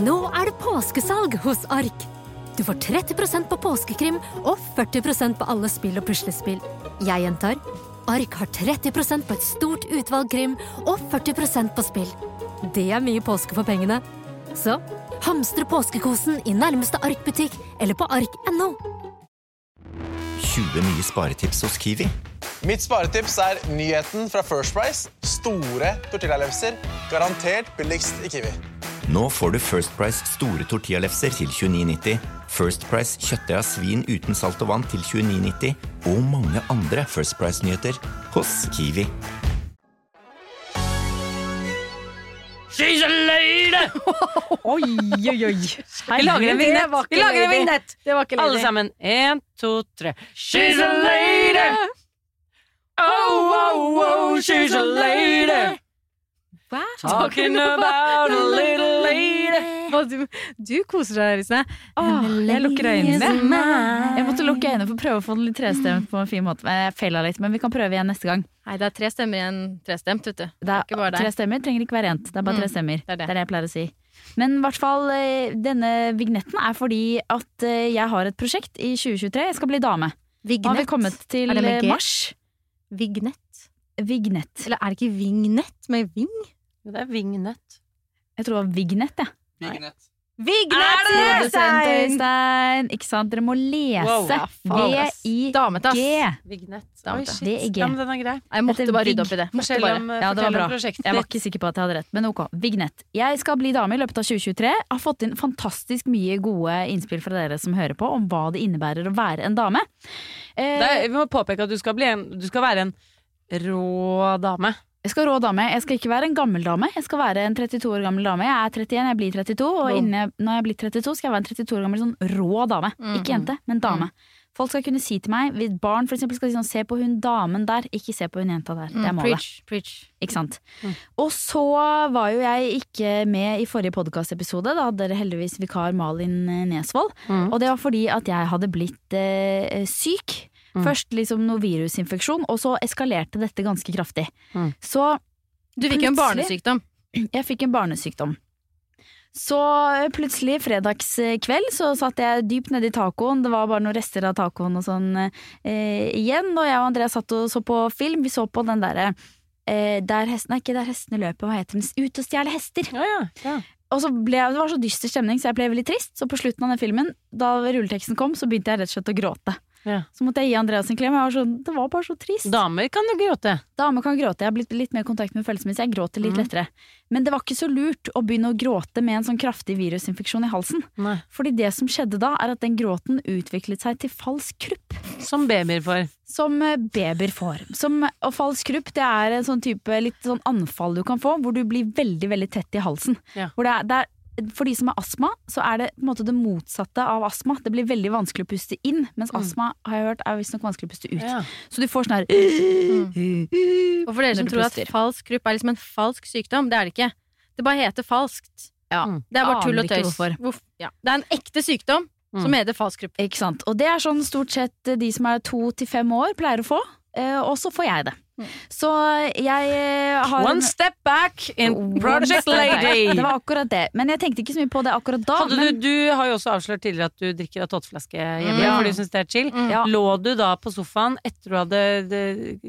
Nå er det påskesalg hos Ark. Du får 30% på påskekrim og 40% på alle spill og puslespill. Jeg gjentar Ark har 30% på et stort utvalg krim og 40% på spill. Det er mye påske for pengene. Så hamstre påskekosen i nærmeste Ark-butikk eller på ark.no. 20 nye sparetips hos Kiwi. Mitt sparetips er nyheten fra First Price. Store tortillalefser. Garantert billigst i Kiwi. Nå får du First Price store tortillalefser til 29,90, First Price kjøttdeig av svin uten salt og vann til 29,90 og mange andre First Price-nyheter hos Kiwi. She's a lady! *laughs* Oi, oi, oi. Vi lager en vignett! Vi lager en vignett! Det var ikke Alle sammen. Én, to, tre. She's a lady! Oh, oh, oh, she's a lady! Hva? Talking about a little lady. Du, du koser deg, Risne. Åh, jeg lukker øynene. Jeg måtte lukke øynene for å prøve å få den litt trestemt på en fin måte. Men Jeg feila litt, men vi kan prøve igjen neste gang. Nei, det er tre stemmer igjen trestemt, vet du. Det er, deg. tre stemmer trenger ikke være rent. Det er bare tre Mm, stemmer. det er det. det jeg pleier å si. Men i hvert fall, eh, denne vignetten er fordi at eh, jeg har et prosjekt i 2023. Jeg skal bli dame. Vignett. har vi kommet til Er det eh, mars. Vignett. Vignett. Eller er det ikke vignett med ving? Det er vignett. Jeg tror det var vignett, jeg. Vignett. Vignett! Produsent Øystein! Ikke sant? Dere må lese. Wow. Ja. V-I-G. Vignett. Er gøy. Ja, men den er grei. Jeg måtte bare rydde opp i det. Bare. om, Ja, det var bra. Jeg var ikke sikker på at jeg hadde rett, men ok. Vignett. Jeg skal bli dame i løpet av 2023. Jeg Har fått inn fantastisk mye gode innspill fra dere som hører på, om hva det innebærer å være en dame. Eh, Det er, vi må påpeke at du skal, bli en, du skal være en rå dame. Jeg skal rå dame. Jeg skal ikke være en gammel dame. Jeg skal være en 32 år gammel dame. Jeg er 31, jeg blir 32, og innen når jeg blir 32, skal jeg være en 32 år gammel sånn rå dame. Mhm. Ikke jente, men dame. Folk skal kunne si til meg, hvis barn for eksempel skal si sånn, se på hun damen der, ikke se på hun jenta der. Det er Mm, målet. preach, preach. Ikke sant? Mm. Og så var jo jeg ikke med i forrige podkastepisode. Da hadde dere heldigvis vikar Malin Nesvold. Mm. Og det var fordi at jeg hadde blitt eh, syk. Mm. Først liksom noe virusinfeksjon, og så eskalerte dette ganske kraftig. Mm. Så Du fikk en barnesykdom. *clears throat* jeg fikk en barnesykdom. Så eh, plutselig, fredagskveld, så satt jeg dypt nedi tacoen. Det var bare noen rester av tacoen og sånn eh, igjen. Og jeg og Andrea satt og så på film. Vi så på den derre eh, Der hestene Nei, ikke Der hestene løper, hva heter den? Ut og stjele hester! Ja, ja, ja. Og så ble jeg, Det var så dyster stemning, så jeg ble veldig trist. Så på slutten av den filmen, da rulleteksten kom, så begynte jeg rett og slett å gråte. Ja. Så måtte jeg gi Andreas en klem. Var så, det var bare så trist. Damer kan jo gråte. Damer kan gråte. Jeg har blitt litt mer i kontakt med følelsene mine, så jeg gråter litt mm. lettere. Men det var ikke så lurt å begynne å gråte med en sånn kraftig virusinfeksjon i halsen. Nei. Fordi det som skjedde da, er at den gråten utviklet seg til falsk krupp. Som babyer får. Som eh, babyer får. Som, og falsk krupp det er en sånn type litt sånn anfall du kan få, hvor du blir veldig veldig tett i halsen. Ja. Hvor det er, det er, for de som har astma, så er det på en måte det motsatte av astma. Det blir veldig vanskelig å puste inn, mens Mm. astma har jeg hørt er visstnok vanskelig å puste ut. Ja. Så du får sånn her Og for dere som tror at falsk krupp er liksom en falsk sykdom, det er det ikke. Det bare heter falskt. Ja. Mm. Det er bare tull og tøys. hvorfor. Hvorf- ja. Det er en ekte sykdom Mm. som heter falsk krupp. Ikke sant. Og det er sånn stort sett de som er to til fem år pleier å få, eh, og så får jeg det. Så jeg eh, har One en- step back in Project. Lady! Det var akkurat det. Men jeg tenkte ikke så mye på det akkurat da. Hadde men, du, du har jo også avslørt tidligere at du drikker av tottflaske hjemme, Ja. for du syns det er chill. Ja. Lå du da på sofaen etter du hadde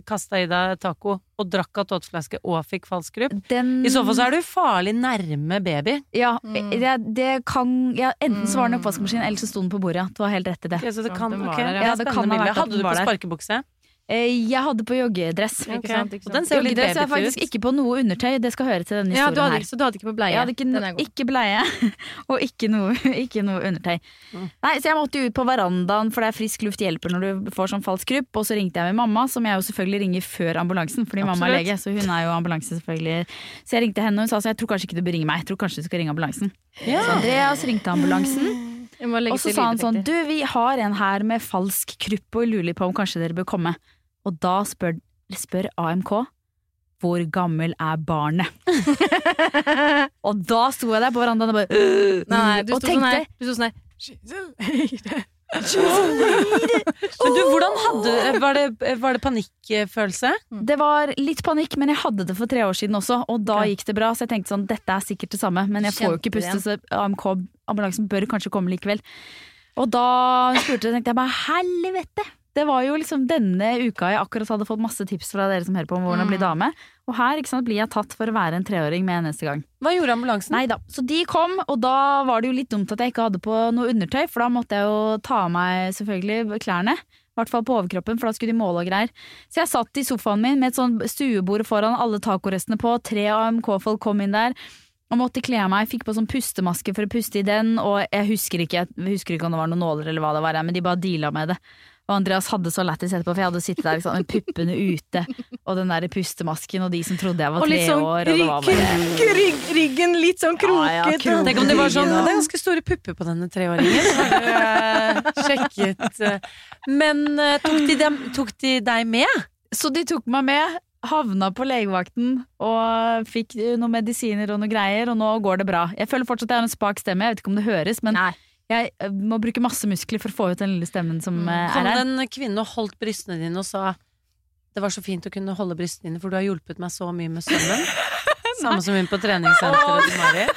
kasta i deg taco og drakk av tottflaske og fikk falsk grupp? den, I så fall så er du farlig nærme baby. Ja, Mm. det, det kan ja, Enten så var den i oppvaskmaskinen, eller så sto den på bordet. Du har helt rett i det. Okay, så det kan, den var ok, der, ja. det Ja, det kan ha vært Hadde du på sparkebukse? Eh, Jeg hadde på joggedress. Ikke Ok. sant, ikke Og den ser jo litt Joggedress er faktisk ut. ikke på noe undertøy. Det skal høre til denne Ja, du historien hadde, her. ikke- så du hadde ikke på bleie? Jeg hadde ikke, god. ikke bleie, *laughs* og ikke noe, ikke noe undertøy. Nei, Så jeg måtte ut på verandaen, for det er frisk luft hjelper når du får sånn falsk grupp. Og så ringte jeg med mamma, som jeg jo selvfølgelig ringer før ambulansen, fordi mamma er lege. Så hun er jo ambulanse, selvfølgelig. Så jeg ringte henne, og hun sa så jeg tror kanskje ikke du bør ringe meg, jeg tror kanskje du skal ringe ambulansen. Så Andreas ringte ambulansen, og så sa han sånn du, vi har en her med falsk krupp og lurer på om kanskje dere bør komme. Og da spør, spør AMK hvor gammel er barnet? *laughs* og da sto jeg der på verandaen og bare Nei, *gasps* nei, du og sto sånn her. Du sto sånn her. *laughs* Men du, hvordan hadde Var det, var det panikkfølelse? Det var litt panikk, men jeg hadde det for tre år siden også, og da gikk det bra. Så jeg tenkte sånn, dette er sikkert det samme, men jeg får jo ikke puste, så AMK, ambulansen bør kanskje komme likevel. Og da spurte spurte, tenkte jeg bare helvete! Det var jo liksom denne uka jeg akkurat hadde fått masse tips fra dere som hører på om hvordan bli dame. Og her sant, blir jeg tatt for å være en treåring med en eneste gang. Hva gjorde ambulansen? Nei da. Så de kom, og da var det jo litt dumt at jeg ikke hadde på noe undertøy, for da måtte jeg jo ta av meg selvfølgelig klærne. I hvert fall på overkroppen, for da skulle de måle og greier. Så jeg satt i sofaen min med et sånn stuebord foran alle tacorestene på, tre AMK-folk kom inn der. Og måtte kle av meg, fikk på sånn pustemaske for å puste i den, og jeg husker ikke, jeg husker ikke om det var noen nåler eller hva det var, men de bare deala med det. Og Andreas hadde så lættis etterpå, for jeg hadde sittet der liksom, med puppene ute, og den der pustemasken, og de som trodde jeg var Og tre litt sånn år, og det var bare rygg, ryggen litt sånn Ja, ja, kroket. Tenk om det var sånn Det er ganske store pupper på denne treåringen. Har du eh, sjekket eh, Men eh, tok de, dem, tok de deg med? Så de tok meg med, havna på legevakten og fikk noen medisiner og noe greier, og nå går det bra. Jeg føler fortsatt at jeg har en spak stemme, jeg vet ikke om det høres, men Nei. Jeg eh, må bruke masse muskler for å få ut den lille stemmen som mm. Er her. den kvinnen holdt brystene dine og sa det var så fint å kunne holde brystene dine, for du har hjulpet meg så mye med søvnen. *laughs* Samme som hun på treningssenteret til Mari. *laughs*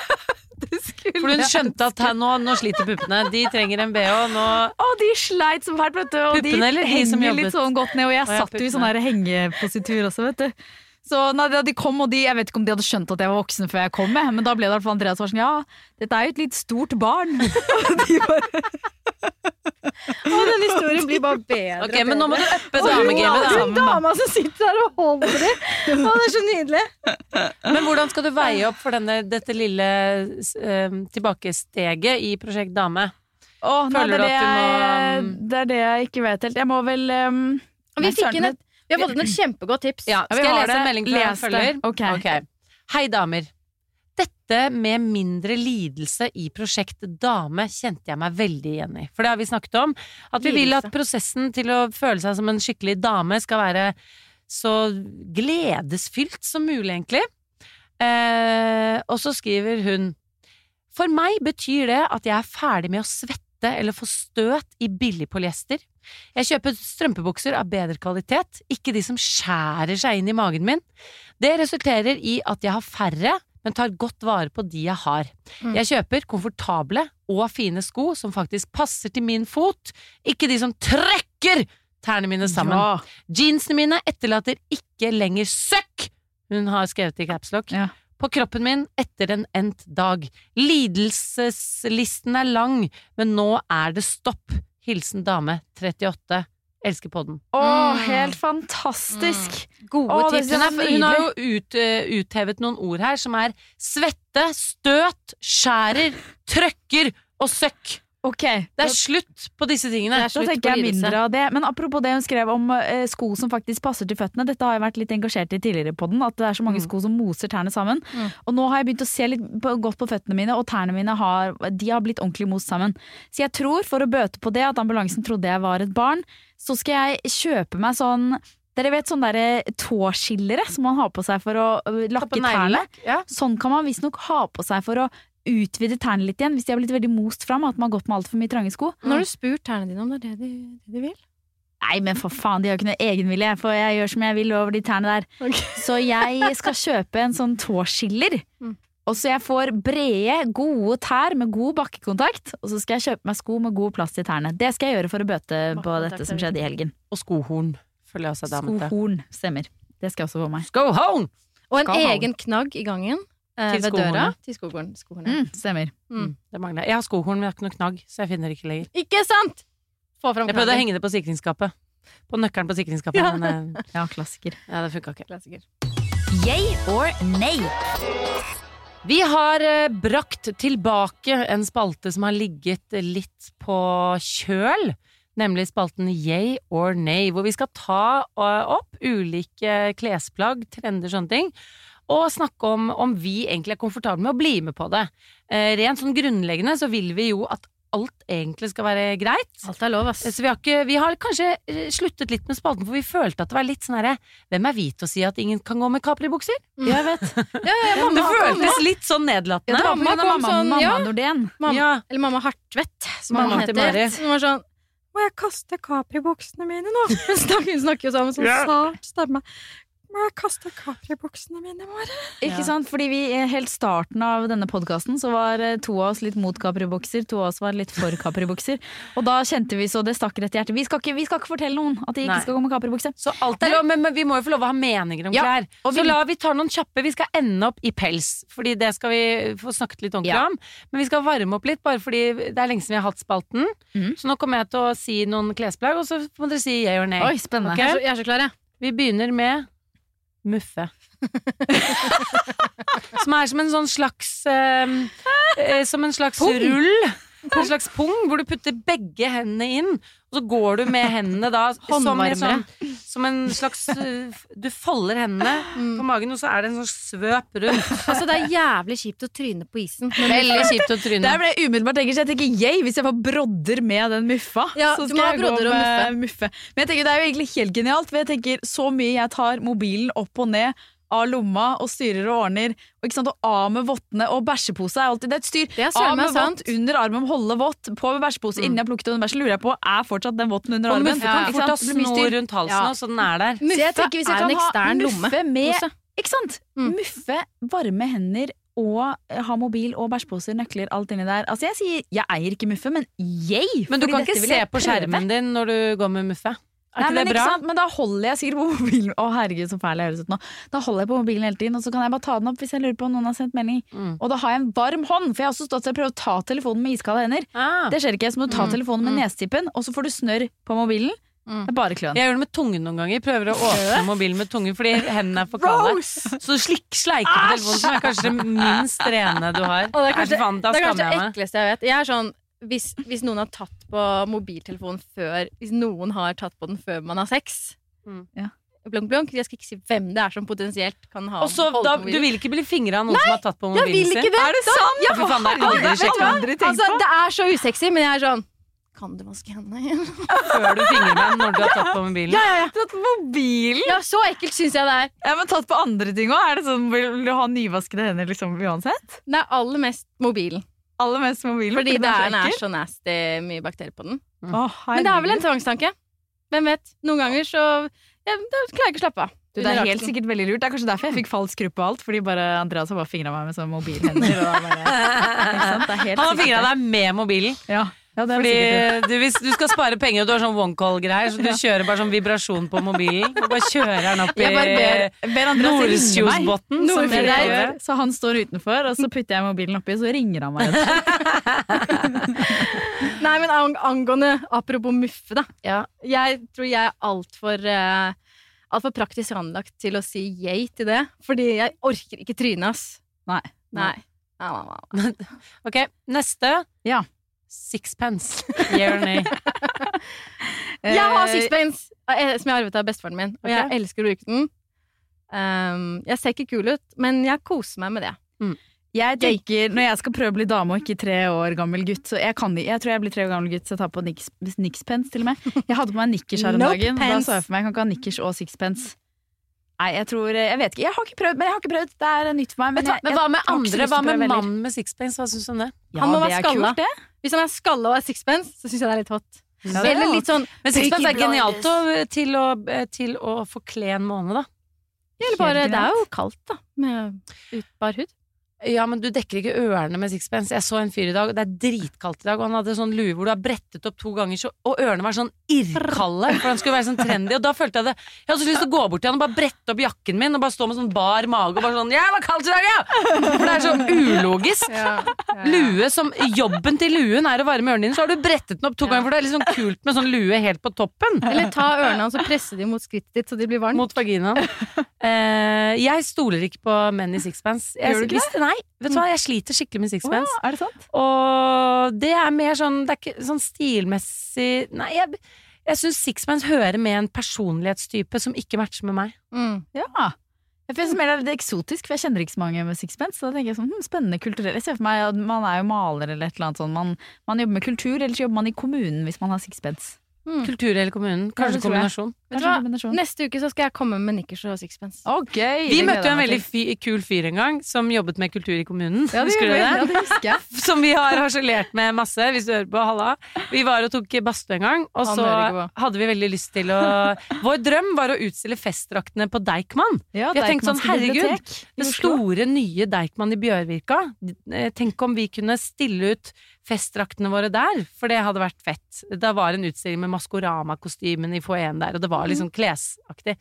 For hun skjønte at her, nå, nå sliter puppene. De trenger en bh. Nå Å, de sleit som fælt, vet du, og Puppene eller de henger de litt sånn godt ned, og jeg og satt jo i sånn hengepositur også, vet du. Så nei, de kom, og de, jeg vet ikke om de hadde skjønt at jeg var voksen før jeg kom, med, men da ble det i hvert fall Andreas var sånn, ja, dette er jo et litt stort barn. *laughs* Og de bare, Og den historien blir bare bedre. Ok, men nå må du uppe hun- damegamet, da. Hun dama som sitter der og holder det. Å, det er så nydelig. Men hvordan skal du veie opp for denne, dette lille uh, tilbakesteget i Prosjekt Dame? Å, nei, det, er du det, at du jeg, må- det er det jeg ikke vet helt. Jeg må vel um, vi, fikk inn et, vi har fått inn et kjempegodt tips. Ja, skal jeg lese en melding fra en følger? Okay. Okay. Hei, damer. Dette med mindre lidelse i Prosjekt Dame kjente jeg meg veldig igjen i. For det har vi snakket om. At vi vil at prosessen til å føle seg som en skikkelig dame skal være så gledesfylt som mulig, egentlig. Eh, og så skriver hun For meg betyr det at jeg er ferdig med å svette eller få støt i billig polyester. Jeg kjøper strømpebukser av bedre kvalitet, ikke de som skjærer seg inn i magen min. Det resulterer i at jeg har færre, men tar godt vare på de jeg har. Mm. Jeg kjøper komfortable og fine sko som faktisk passer til min fot, ikke de som trekker tærne mine sammen. Ja. Jeansene mine etterlater ikke lenger søkk, hun har skrevet i capslock, Ja. På kroppen min etter en endt dag. Lidelseslisten er lang, men nå er det stopp. Hilsen dame 38. Elsker podden. Å, Mm. helt fantastisk! Gode Åh, tips. Hun, er, hun har jo ut, uh, uthevet noen ord her som er svette, støt, skjærer, trøkker og søkk. Ok, Det er slutt på disse tingene. Da tenker jeg mindre av det. Men apropos det hun skrev om eh, sko som faktisk passer til føttene. Dette har jeg vært litt engasjert i tidligere på den, at det er så mange Mm. sko som moser tærne sammen. Mm. Og nå har jeg begynt å se litt på, godt på føttene mine, og tærne mine har, de har blitt ordentlig most sammen. Så jeg tror, for å bøte på det, at ambulansen trodde jeg var et barn, så skal jeg kjøpe meg sånn dere vet sånne der tåskillere som man har på seg for å på lakke tærne? Ja. Sånn kan man visstnok ha på seg for å utvide tærne litt igjen, hvis de har blitt veldig most fram, at man har gått med altfor mye trange sko. Nå har du spurt tærne dine om det er det de, det de vil. Nei, men for faen, de har ikke noe egenvilje, for jeg gjør som jeg vil over de tærne der. Så jeg skal kjøpe en sånn tåskiller. Og så jeg får brede, gode tær med god bakkekontakt, og så skal jeg kjøpe meg sko med god plass til tærne. Det skal jeg gjøre for å bøte på dette som skjedde i helgen. Og skohorn følger jeg også. Skohorn, stemmer. Det skal jeg også få meg. Skohorn! Og en Skohorn. egen knagg i gangen Til ved døra. Til skohorn. skohornet. Mm, stemmer. Mm. Det mangler. Jeg har skohorn, men jeg har ikke noe knagg, så jeg finner det ikke lenger. Ikke sant?! Få fram Jeg prøvde å knaggen. henge det på sikringsskapet. På nøkkelen på sikringsskapet, Ja. men eh, *laughs* Ja, klassiker. ja, det funka ikke. Klassiker. Yay or nay? Vi har eh, brakt tilbake en spalte som har ligget litt på kjøl. Nemlig spalten Yay or nay, hvor vi skal ta eh, opp ulike klesplagg, trender, sånne ting. Og snakke om om vi egentlig er komfortable med å bli med på det. Eh, Rent sånn grunnleggende så vil vi jo at alt egentlig skal være greit. Alt er lov, ass. Så vi har, ikke, vi har kanskje eh, sluttet litt med spalten, for vi følte at det var litt sånn herre Hvem er vi til å si at ingen kan gå med kapribukser? Jeg vet. *laughs* Ja, ja, mamma, Det føltes mamma, litt sånn nedlatende. Ja, mamma, Mamma mamma, sånn, mamma. Nordén. mamma, Ja. Eller mamma Hartvedt, som Mamma Mari. heter. Som var sånn Må jeg kaste kapribuksene mine nå? *laughs* Hun snakker, jo sammen med sånn yeah. sart stemme. Må jeg kaste kapribuksene mine, Mari? Ikke sant? Fordi vi eh, helt starten av denne podkasten så var eh, to av oss litt mot kapribukser, to av oss var litt for kapribukser. Og da kjente vi så det stakk rett i hjertet. Vi skal ikke, vi skal ikke fortelle noen at de ikke Nei. skal gå med kapribukse. Så alt er lov, men, men vi må jo få lov å ha meninger om Ja, klær. og Så vi- la vi ta noen kjappe. Vi skal ende opp i pels, fordi det skal vi få snakket litt ordentlig Ja. om. Men vi skal varme opp litt, bare fordi det er lenge siden vi har hatt spalten. Mm. Så nå kommer jeg til å si noen klesplagg, og så må dere si yeah or nay. Oi, spennende. Okay? Jeg er, så, jeg er så klar, jeg. Vi begynner med muffe. *laughs* som er som en sånn slags eh, eh, Som en slags rull. En slags pung hvor du putter begge hendene inn, og så går du med hendene da som, en sånn, som en slags eh, Du folder hendene på magen, og så er det en sånn svøp rundt. Altså, det er jævlig kjipt å tryne på isen. Veldig kjipt å tryne. Der ble jeg umiddelbart tenker, så jeg tenker yay hvis jeg får brodder med den muffa. Ja, så du skal må jeg gå brodder og med muffe. Men jeg tenker det er jo egentlig helt genialt, for jeg tenker så mye jeg tar mobilen opp og ned av lomma og styrer og ordner, og, ikke sant, og av med vottene, og bæsjepose er alltid det er et styr. Det er av med vått, under armen, holde vått, på med bæsjepose. Innen jeg har plukket den bæsjen, lurer jeg på er fortsatt den votten under Og armen. muffe kan ja. fort ha snor rundt halsen, Ja. så den er der. Muffe jeg tenker hvis jeg er en ekstern lomme. med. Ikke sant? Mm. Muffe, varme hender og eh, ha mobil og bæsjposer, nøkler, alt inni der. Altså jeg sier jeg eier ikke muffe, men yay! Men du kan ikke se på skjermen din når du går med muffe. Er ikke Nei, det bra? sant? Men da holder jeg sikkert på mobilen Å herregud, så fæl jeg høres ut nå. Da holder jeg på mobilen hele tiden, og så kan jeg bare ta den opp hvis jeg lurer på om noen har sendt melding. Mm. Og da har jeg en varm hånd, for jeg har også stått og prøvd å ta telefonen med iskalde hender. Ah. Det skjer ikke, så må du ta Mm. telefonen med nesetippen, og så får du snørr på mobilen. Mm. Det er bare kløn. Jeg gjør det med tungen noen ganger. Prøver å åpne mobilen med tungen fordi hendene er for kalde. Så slik, sleiker på telefonen, som er kanskje det minst rene du har. Og det er kanskje det, er det, er kanskje det ekleste jeg vet. Jeg er sånn hvis, hvis noen har tatt på mobiltelefonen før Hvis noen har tatt på den før man har sex Mm. Ja. Blunk, blunk. Jeg skal ikke si hvem det er som potensielt kan ha Også, da, du vil ikke bli fingra av noen som har tatt på mobilen sin? det! Er det sant? Ja, faen, det aldri. Altså, det er så usexy, men jeg er sånn Kan du vaske hendene? igjen? Før du fingrer meg når du har tatt på mobilen. ja, ja, ja. Tatt på mobilen? ja, så ekkelt syns jeg det er. Ja, men tatt på andre ting òg? Er sånn, Vil du ha nyvaskede hender liksom uansett? Er aller mest mobilen. Aller mest mobilen? Fordi det er, den er så nasty mye bakterier på den. Å, Men det er vel en tvangstanke. Hvem vet? Noen ganger så ja, Da klarer jeg ikke å slappe av. Du, det er helt sikkert veldig lurt. Det er kanskje derfor jeg fikk falsk gruppe og alt. Fordi bare Andreas har bare fingra meg med sånn mobilhender. Og *laughs* bare, er Han har fingra deg med mobilen. Ja, ja, det Fordi du, hvis du skal spare penger og du har sånn one call-greier, så du kjører bare sånn vibrasjon på mobilen. Du bare kjører den opp i. Nordkjosbotn. Så han står utenfor, og så putter jeg mobilen oppi, så ringer han meg. *laughs* Nei, men angående Apropos muffe, da. Ja. Jeg tror jeg er altfor uh, alt for praktisk anlagt til å si yay til det. Fordi jeg orker ikke trynet, ass. Nei, nei, nei. *laughs* Ok, neste. Ja. Sixpence. Yeah or nay. Jeg har Eh, sixpence, eh, som jeg arvet av bestefaren min. Og jeg elsker å bruke den. Um, jeg ser ikke kul ut, men jeg koser meg med det. Jeg tenker, Når jeg skal prøve å bli dame og ikke tre år gammel gutt så Jeg, kan, jeg tror jeg blir tre år gammel gutt, så jeg tar på niks, nickspence til og med. Jeg hadde på meg nikkers her om Nope dagen. Pens. Da så jeg for meg jeg kan ikke ha nikkers og sixpence. Nei, jeg tror Jeg vet ikke. Jeg har ikke prøvd, men jeg har ikke prøvd. Det er nytt for meg. Men, Men, jeg, men hva med jeg andre? Hva med mannen mann med sixpence? Hva syns du om det? Ja, Han må være er skalla. Hvis han er skalla og er sixpence, så syns jeg det er litt hot. Eller litt sånn Men sixpence er genialt å, til, å, eh, til å forkle en måned, da. Eller bare, det er jo kaldt, da, med utbar hud. Ja, men du dekker ikke ørene med sixpence. Jeg så en fyr i dag, og det er dritkaldt i dag, og han hadde sånn lue hvor du har brettet opp to ganger, så, og ørene var sånn irrkalde, for han skulle være sånn trendy, og da følte jeg det Jeg hadde så lyst til å gå bort til han og bare brette opp jakken min, og bare stå med sånn bar mage og bare sånn det var kaldt i dag, ja! For det er så ulogisk. Lue som Jobben til luen er å varme ørene dine, så har du brettet den opp to ganger, for det er litt sånn kult med sånn lue helt på toppen. Eller ta ørene hans og presse dem mot skrittet ditt så de blir varme. Mot vaginaen. Eh, jeg stoler ikke på menn i sixpence. Jeg, Gjør du ikke Nei, vet du hva, jeg sliter skikkelig med sixpence. Å, er det sant? Og det er mer sånn Det er ikke sånn stilmessig Nei, jeg, jeg syns sixpence hører med en personlighetstype som ikke matcher med meg. Mm. Ja. Jeg synes mer det er eksotisk, for jeg kjenner ikke så mange med sixpence. Så da tenker jeg sånn, hm, spennende kulturell. Jeg ser for meg at man er jo maler eller et eller annet sånt. Man, man jobber med kultur, eller så jobber man i kommunen hvis man har sixpence. Mm. Kultur eller kommunen. Ja, Kanskje det kombinasjon. Vet du Kanskje hva? kombinasjon. Neste uke så skal jeg komme med nikkers og sixpence. Okay! Vi møtte jo en veldig fi, kul fyr en gang som jobbet med kultur i kommunen. Ja, det Husker du det? Ja, det husker jeg. *laughs* Som vi har harselert med masse, hvis du hører på. Halla. Vi var og tok badstue en gang, og Han så hadde vi veldig lyst til å *laughs* Vår drøm var å utstille festdraktene på Deichman. Ja, Vi har tenkt sånn, herregud, Det store, nye Deichman i Bjørvika. Tenk om vi kunne stille ut festdraktene våre der, for det hadde vært fett. Det var en utstilling med Maskorama-kostymen i foajeen der, og det var liksom klesaktig.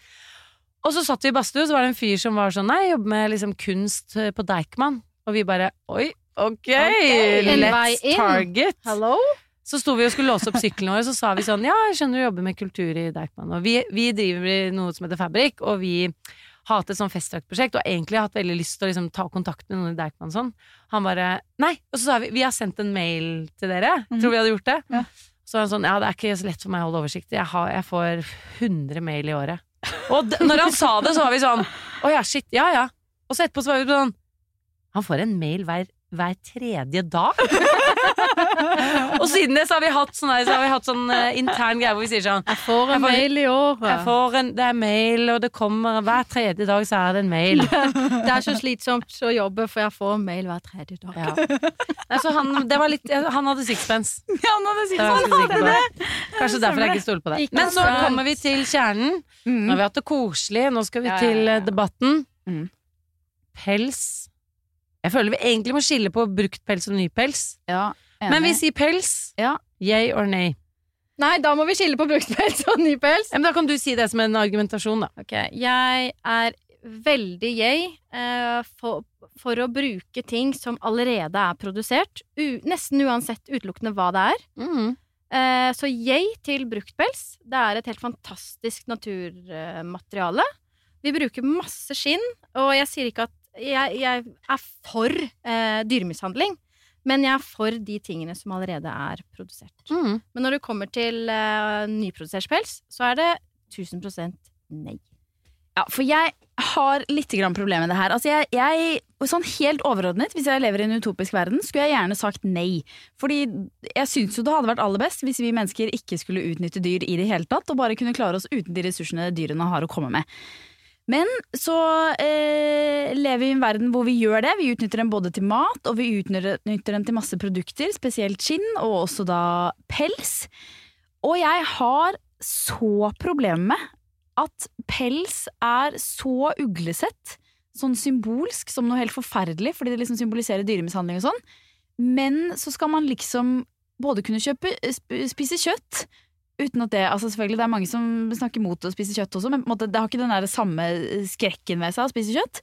Og så satt vi i badstue, og så var det en fyr som var sånn Nei, jeg jobber med liksom kunst på Deichman. Og vi bare Oi, ok, okay. let's target. Hello? Så sto vi og skulle låse opp sykkelen vår, og så sa vi sånn Ja, jeg skjønner du jobber med kultur i Deichman. Og vi, vi driver med noe som heter Fabrik, og vi hatt et sånn festdraktprosjekt, og egentlig hatt veldig lyst til å liksom, ta kontakt med noen i Deichman og sånn. Han bare Nei! Og så sa vi Vi har sendt en mail til dere. Tror vi hadde gjort det. Ja. Så var han sånn Ja, det er ikke så lett for meg å holde oversikt. Jeg, har, jeg får 100 mail i året. Og når han sa det, så var vi sånn Å ja, shit. Ja ja. Og så etterpå så var vi sånn Han får en mail hver, hver tredje dag. *laughs* og siden det så har vi hatt sånn, så har vi hatt sånn uh, intern greie hvor vi sier sånn Jeg får en Jeg får- mail i året. en, Det er mail, og det kommer hver tredje dag så er det en mail. Det er så slitsomt å jobbe, for jeg får mail hver tredje dag. Ja. Nei, så han, det var litt, han hadde sixpence. Ja, han hadde Det Han hadde på. Kanskje derfor jeg ikke stoler på det. Ikke Men så sant. kommer vi til kjernen. Nå har vi hatt det koselig, nå skal vi Ja, til eh, debatten. Mm. Pels. Jeg føler vi egentlig må skille på brukt pels og ny pels. Ja. Men vi sier pels. Ja. Yay or nay? Nei, da må vi skille på brukt pels og ny pels. Ja, men da kan du si det som en argumentasjon, da. Okay. jeg er veldig yay eh, for, for å bruke ting som allerede er produsert, u nesten uansett utelukkende hva det er. Mm. Eh, så yay til bruktpels. Det er et helt fantastisk naturmateriale. Vi bruker masse skinn, og jeg sier ikke at jeg, jeg er for eh, dyremishandling, men jeg er for de tingene som allerede er produsert. Mm. Men når det kommer til eh, nyprodusert pels, så er det 1000% nei. Ja, for jeg har litt grann problem med det her. Altså jeg, jeg, sånn helt overordnet, hvis jeg lever i en utopisk verden, skulle jeg gjerne sagt nei. Fordi jeg syns jo det hadde vært aller best hvis vi mennesker ikke skulle utnytte dyr i det hele tatt, og bare kunne klare oss uten de ressursene dyrene har å komme med. Men så eh, lever vi i en verden hvor vi gjør det. Vi utnytter den både til mat, og vi utnytter den til masse produkter, spesielt skinn, og også da pels. Og jeg har så problemer med at pels er så uglesett, sånn symbolsk, som noe helt forferdelig, fordi det liksom symboliserer dyremishandling og sånn. Men så skal man liksom både kunne kjøpe, sp spise kjøtt, uten at det Altså selvfølgelig, det er mange som snakker mot å spise kjøtt også, men på en måte, det har ikke den der samme skrekken ved seg å spise kjøtt.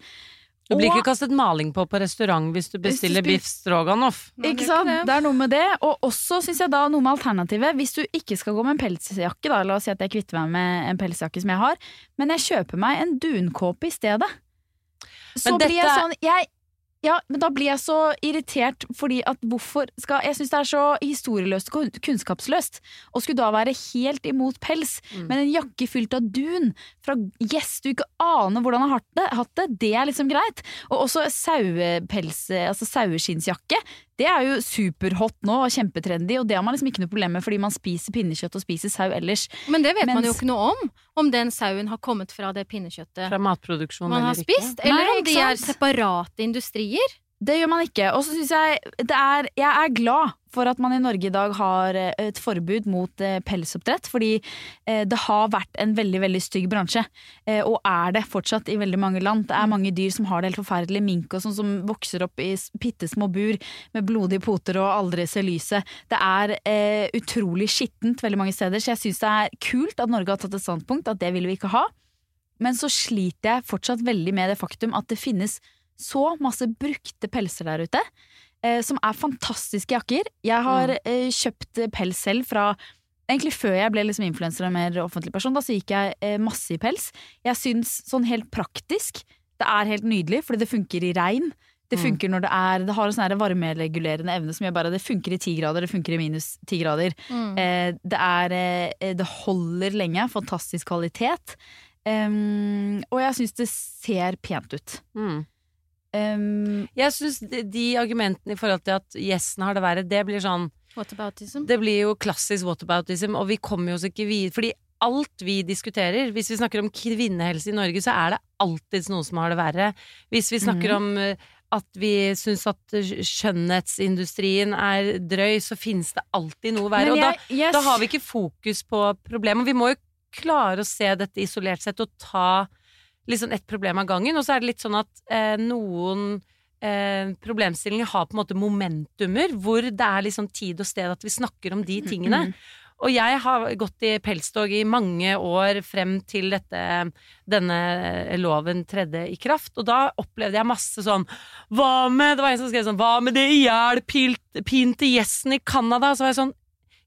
Du blir ikke kastet maling på på restaurant hvis du bestiller biff stroganoff. Ikke sant? Det er noe med det. Og også syns jeg da noe med alternativet. Hvis du ikke skal gå med en pelsjakke, da, la oss si at jeg kvitter meg med en pelsjakke som jeg har, men jeg kjøper meg en dunkåpe i stedet. Så blir jeg sånn jeg, Ja, men da blir jeg så irritert fordi at hvorfor skal Jeg syns det er så historieløst og kunnskapsløst å skulle da være helt imot pels, Mm. men en jakke fylt av dun fra gjess du ikke aner hvordan har hatt det, det er liksom greit. Og også sauepels, altså saueskinnsjakke. Det er jo superhot nå og kjempetrendy, og det har man liksom ikke noe problem med fordi man spiser pinnekjøtt og spiser sau ellers. Men det vet man jo ikke noe om. Om den sauen har kommet fra det pinnekjøttet Fra matproduksjon man har eller ikke. spist, eller Nei, om de er separate industrier. Det gjør man ikke. Og så syns jeg det er Jeg er glad for at man i Norge i dag har eh, et forbud mot eh, pelsoppdrett. Fordi eh, det har vært en veldig veldig stygg bransje, og er det fortsatt i veldig mange land. Det er mange dyr som har det helt forferdelig. Mink og sånn som vokser opp i bitte små bur med blodige poter og aldri ser lyset. Det er eh, utrolig skittent veldig mange steder, så jeg syns det er kult at Norge har tatt et standpunkt at det vil vi ikke ha. Men så sliter jeg fortsatt veldig med det faktum at det finnes så masse brukte pelser der ute, eh, som er fantastiske jakker. Jeg har eh, kjøpt eh, pels selv fra Egentlig før jeg ble liksom influenser og mer offentlig person, da så gikk jeg eh, masse i pels. Jeg syns sånn helt praktisk det er helt nydelig, fordi det funker i regn. Det Mm. funker når det er Det har en sånn varmeregulerende evne som gjør bare Det funker i ti grader, det funker i minus ti grader. Mm. Eh, det er eh, Det holder lenge. Fantastisk kvalitet. Um, og jeg syns det ser pent ut. Mm. Um, Jeg syns de, de argumentene i forhold til at gjesten har det verre, det blir sånn Whataboutism? Det blir jo klassisk whataboutism, og vi kommer jo oss ikke videre. Fordi alt vi diskuterer, hvis vi snakker om kvinnehelse i Norge, så er det alltids noen som har det verre. Hvis vi snakker om eh, at vi syns at skjønnhetsindustrien er drøy, så finnes det alltid noe verre. Jeg, Og da, jeg- da har vi ikke fokus på problemet. Vi må jo klare å se dette isolert sett og ta liksom ett problem av gangen. Og så er det litt sånn at eh, noen eh, problemstillinger har på en måte momentumer, hvor det er liksom tid og sted at vi snakker om de tingene. Mm. Og jeg har gått i pelstog i mange år frem til dette, denne loven tredde i kraft, og da opplevde jeg masse sånn Hva med Det var en som skrev sånn Hva med det ihjelpinte gjessen i Canada? Så var jeg sånn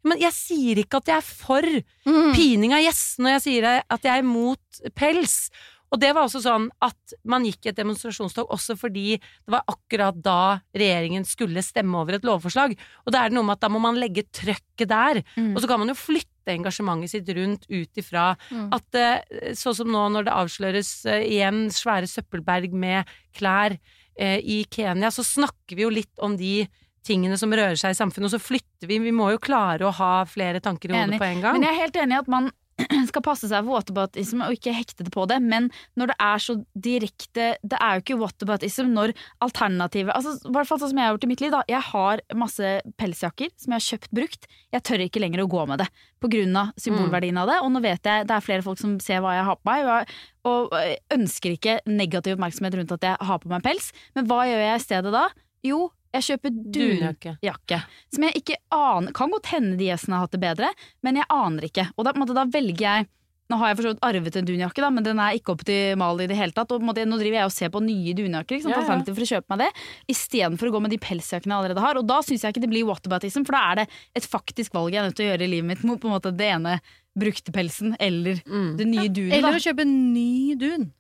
men jeg sier ikke at jeg er for Mm. pining av gjessene, og jeg sier at jeg er mot pels. Og det var også sånn at man gikk i et demonstrasjonstog også fordi det var akkurat da regjeringen skulle stemme over et lovforslag. Og da er det noe med at da må man legge trøkket der. Mm. Og så kan man jo flytte engasjementet sitt rundt ut ifra Mm. at eh, sånn som nå når det avsløres eh, igjen svære søppelberg med klær eh, i Kenya, så snakker vi jo litt om de tingene som rører seg i samfunnet, og så flytter vi. Vi må jo klare å ha flere tanker i hodet på en gang. Men jeg er helt enig i at man *clears throat* skal passe seg for whataboutism og ikke hekte det på det, men når det er så direkte Det er jo ikke whataboutism når alternativet altså, I hvert fall sånn som jeg har gjort i mitt liv. da Jeg har masse pelsjakker som jeg har kjøpt brukt. Jeg tør ikke lenger å gå med det av symbolverdien av det. Og nå vet jeg det er flere folk som ser hva jeg har på meg, og ønsker ikke negativ oppmerksomhet rundt at jeg har på meg pels. Men hva gjør jeg i stedet da? Jo, jeg kjøper Dunjakke. Som jeg ikke aner Kan godt hende de gjestene har hatt det bedre, men jeg aner ikke. Og da, måte, da velger jeg Nå har jeg for arvet en dunjakke, da, men den er ikke optimal i det hele tatt. Og måte, nå driver jeg og ser på nye dunjakker, liksom, Ja, ja. for å kjøpe meg det, istedenfor å gå med de pelsjakkene jeg allerede har. Og da syns jeg ikke det blir whataboutism, for da er det et faktisk valg jeg er nødt til å gjøre i livet mitt mot på en måte det ene brukte pelsen eller Mm. det nye dunet. Eller å kjøpe en ny dun.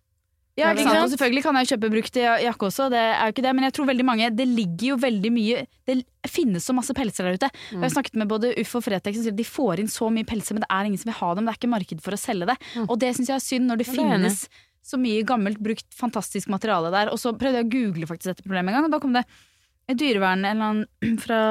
Ja, Ikke sant? Og selvfølgelig kan jeg kjøpe brukt jakke også, det er jo ikke det, men jeg tror veldig mange Det ligger jo veldig mye Det finnes så masse pelser der ute. Mm. Jeg har snakket med både Uff og Fretex som sier at de får inn så mye pelser, men det er ingen som vil ha dem. Det er ikke marked for å selge det. Og det syns jeg er synd, når det Ja, det finnes så mye gammelt, brukt, fantastisk materiale der. Og så prøvde jeg å google faktisk dette problemet en gang, og da kom det et dyrevern eller annen *clears throat* fra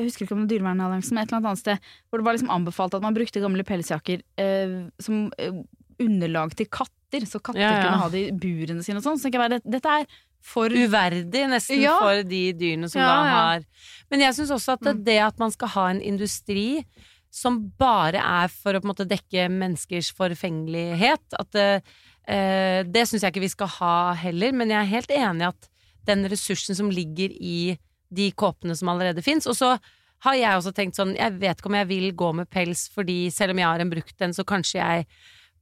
jeg husker ikke om det var Dyrevernalliansen, men et eller annet annet sted, hvor det var liksom anbefalt at man brukte gamle pelsjakker eh, som eh, underlag til katter, så katter Ja, ja. kunne ha det i burene sine og sånn. Så tenker jeg bare, dette er for uverdig nesten Ja. for de dyrene som da har Men jeg syns også at det, det at man skal ha en industri som bare er for å på en måte dekke menneskers forfengelighet, at det, eh, det syns jeg ikke vi skal ha heller, men jeg er helt enig at den ressursen som ligger i de kåpene som allerede fins, og så har jeg også tenkt sånn, jeg vet ikke om jeg vil gå med pels, fordi selv om jeg har en brukt en, så kanskje jeg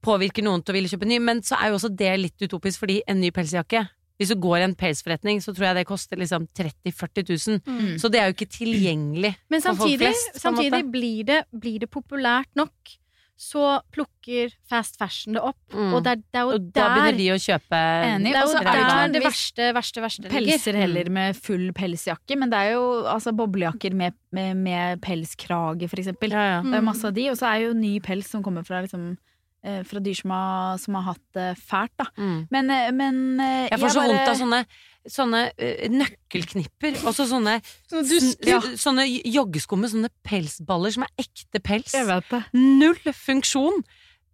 påvirker noen til å ville kjøpe ny, men så er jo også det litt utopisk, fordi en ny pelsjakke hvis du går i en pelsforretning, så tror jeg det koster liksom 30 000-40 000. Så det er jo ikke tilgjengelig Men for folk samtidig, flest. samtidig blir, det, blir det populært nok, så plukker fast fashion det opp. Mm. Og det er, det er jo Og da begynner de å kjøpe Enig. Det er Og jo så er det der det verste, verste, verste ligger. pelser heller med full pelsjakke, men det er jo altså boblejakker med, med, med pelskrage, for eksempel. ja, ja. Det er masse av de, og så er jo ny pels som kommer fra, liksom, fra dyr som har, som har hatt det fælt, da. Mm. Men, eh, men eh, Jeg får så bare- vondt av sånne, sånne eh, nøkkelknipper. Og så Sånne ja, sånne joggesko med sånne pelsballer som er ekte pels. Jeg. Null funksjon.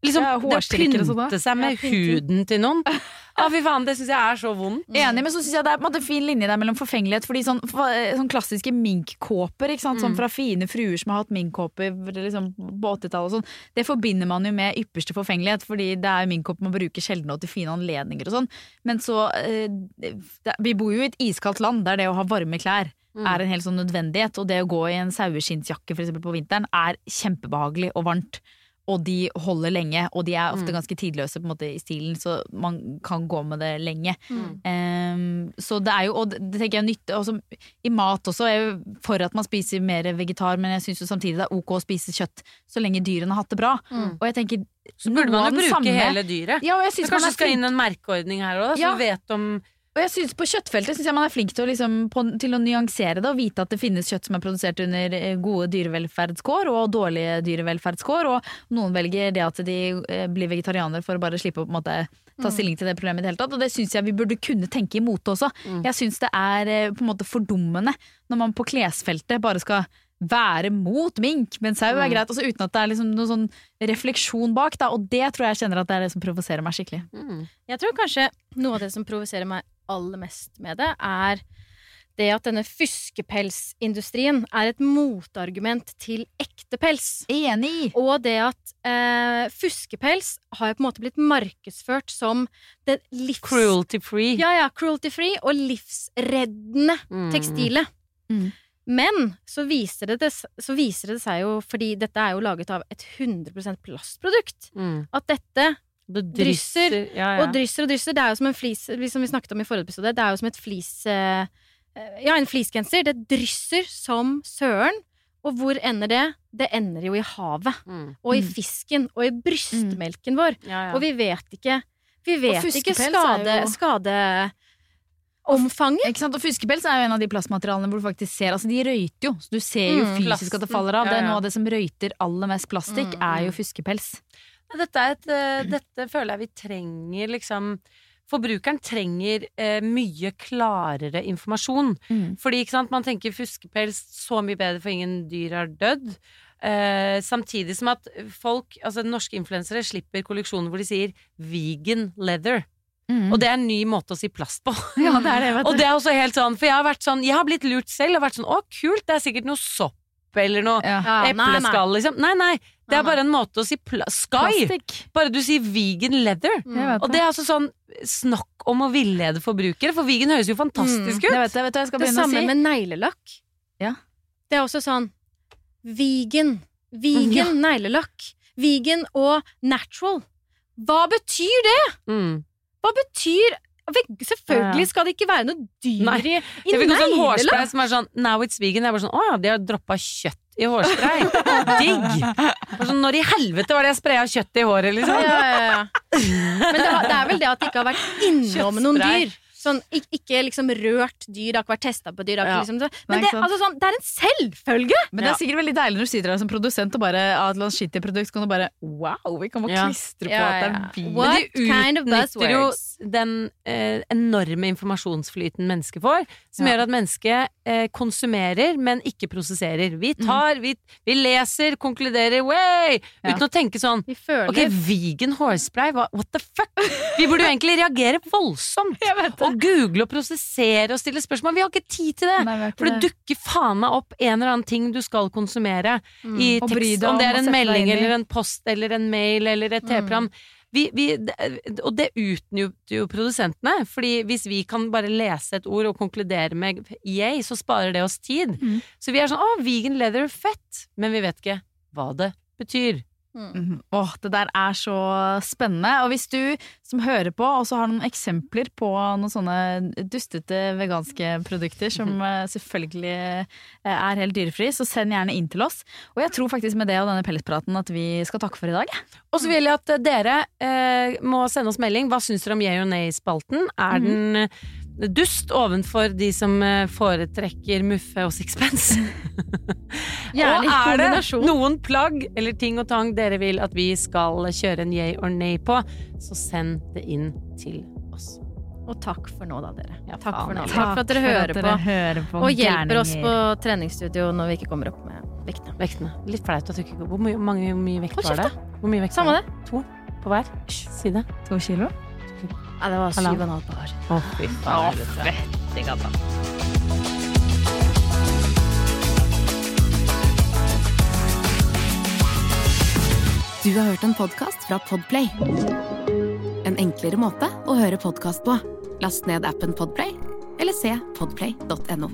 Liksom, Ja, det å sånn, pynte seg med Ja, huden til noen. *laughs* Ah, fy faen, det syns jeg er så vondt. Enig, men så synes jeg det er en måte fin linje der mellom forfengelighet. Fordi sånn, sånn klassiske minkkåper, ikke sant? Mm. Sånn fra fine fruer som har hatt minkkåper liksom, på 80-tallet og sånn, det forbinder man jo med ypperste forfengelighet, fordi det er minkkåper man bruker sjelden og til fine anledninger og sånn. Men så eh, det, Vi bor jo i et iskaldt land der det å ha varme klær Mm. er en helt sånn nødvendighet, og det å gå i en saueskinnsjakke for eksempel på vinteren er kjempebehagelig og varmt. Og de holder lenge, og de er ofte Mm. ganske tidløse på en måte i stilen, så man kan gå med det lenge. Mm. Um, så det er jo, og det, det tenker jeg er nytte også, I mat også er jo for at man spiser mer vegetar, men jeg syns samtidig det er ok å spise kjøtt så lenge dyrene har hatt det bra. Mm. Og jeg tenker Så burde man jo bruke samme- hele dyret. Ja, man kanskje er det skal inn en merkeordning her òg, så Ja. vet om Og jeg synes På kjøttfeltet synes jeg man er flink til å, liksom, på, til å nyansere det og vite at det finnes kjøtt som er produsert under eh, gode dyrevelferdskår og dårlige dyrevelferdskår. Og noen velger det at de eh, blir vegetarianere for å bare slippe å på en måte, ta stilling til det problemet i det hele tatt. Og det syns jeg vi burde kunne tenke imot også. Jeg syns det er eh, på en måte fordummende når man på klesfeltet bare skal være mot mink, men sau er greit. Altså uten at det er liksom noen sånn refleksjon bak. Da. Og det tror jeg jeg kjenner at det er det som provoserer meg skikkelig. Jeg tror kanskje noe av det som provoserer meg aller mest med det, er det at denne fuskepelsindustrien er et motargument til ekte pels. Enig! Og det at eh, fuskepels har jo på en måte blitt markedsført som det livs... cruelty free. Ja, ja, cruelty free og livsreddende Mm. tekstilet. Mm. Men så viser, det, så viser det seg jo, fordi dette er jo laget av et 100% plastprodukt, Mm. at dette Det drysser, ja, ja. og drysser og drysser. Det er jo som en flis, som vi snakket om i forrige episode, det er jo som et flis eh, eh, Ja, en fleecegenser. Det drysser som søren. Og hvor ender det? Det ender jo i havet. Mm. Og i Mm. fisken. Og i brystmelken vår. Ja, ja. Og vi vet ikke Vi vet ikke skade, er skade, jo- skadeomfanget. Ikke sant? Og Fuskepels er jo en av de plastmaterialene hvor du faktisk ser Altså de røyter jo, så du ser jo Mm, fysisk at det faller av. Ja, Det er noe av det som røyter aller mest plastikk, Mm, er mm. jo fiskepels. Dette, er et, eh, dette føler jeg vi trenger liksom Forbrukeren trenger eh, mye klarere informasjon. Mm. Fordi ikke sant, man tenker fuskepels, så mye bedre for ingen dyr har dødd. Eh, samtidig som at folk, altså norske influensere, slipper kolleksjoner hvor de sier 'vegan leather'. Og det er en ny måte å si plast på. *laughs* Ja, det er det, vet du. Og det er også helt sånn, for jeg har vært sånn, jeg har blitt lurt selv og vært sånn 'Å, kult, det er sikkert noe sopp' eller noe Ja. Epleskall', liksom. Nei, nei. Det er bare en måte å si Sky! Plastikk. Bare du sier vegan leather. Mm. Og det er altså sånn snakk om å villede forbrukere, for vegan høres jo fantastisk mm. ut. vet det, vet jeg Det samme si med neglelakk. Ja. Det er også sånn vegan. Vegan neglelakk. Vegan og natural. Hva betyr det? Mm. Hva betyr Selvfølgelig skal det ikke være noe dyr Nei. i, neglelakk! Jeg fikk også en hårspray som er sånn Now it's vegan. Jeg er bare sånn Å ja, de har droppa kjøtt i hårspray. Digg! Sånn, når i helvete var det jeg spraya kjøtt i håret, liksom? ja, ja. Men det, det er vel det at det ikke har vært innom noen dyr. Sånn, ik- ikke liksom rørt dyr, det har ikke vært testa på dyr. Ja. Ikke liksom, så- men det, altså, sånn, det er en selvfølge! Men det er sikkert veldig deilig når du sitter der som produsent og bare av et eller annet shitty produkt, så kan du bare Wow, vi kan bare Ja. klistre på Ja, at det er bil. What Men de kind utnytter jo den eh, enorme informasjonsflyten mennesket får, som Ja. gjør at mennesket eh, konsumerer, men ikke prosesserer. Vi Mm. tar, vi, vi leser, konkluderer, way! Ja. Uten å tenke sånn Vi føler Ok, vegan hårspray, what the fuck? Vi burde jo egentlig reagere voldsomt. *laughs* Jeg vet det. Og google og prosessere og stille spørsmål. Vi har ikke tid til det! Nei, For det det. dukker faen meg opp en eller annen ting du skal konsumere Mm. i tekst. Om, Om det er en melding eller en post eller en mail eller et TV-program. Vi, vi, og det utnytter jo produsentene, fordi hvis vi kan bare lese et ord og konkludere med yay, så sparer det oss tid. Mm. Så vi er sånn å, vegan leather, fett! Men vi vet ikke hva det betyr. Mhm. Åh, det der er så spennende. Og hvis du som hører på også har noen eksempler på noen sånne dustete veganske produkter som *laughs* eh, selvfølgelig eh, er helt dyrefri, så send gjerne inn til oss. Og jeg tror faktisk med det og denne pelletspraten at vi skal takke for i dag. Og så vil jeg at dere eh, må sende oss melding. Hva syns dere om Yay or nay-spalten? Er den eh, dust ovenfor de som eh, foretrekker muffe og sixpence? *laughs* Gjerne i og er det noen plagg eller ting og tang dere vil at vi skal kjøre en yay or nay på, så send det inn til oss. Og takk for nå, da, dere. Ja, takk, for nå. Takk takk for at dere hører på. hører på Og hjelper oss på treningsstudio når vi ikke kommer opp med vektene. Vektene. Litt flaut at du ikke Hvor mye, mange, mye vekt var det? Hvor mye vekt? Samme det. To på hver side. To kilo? Ja, det var syv og en halv par. Å, fy faen. Fytti gata. Du har hørt en podkast fra Podplay. En enklere måte å høre podkast på. Last ned appen Podplay, eller se podplay.no.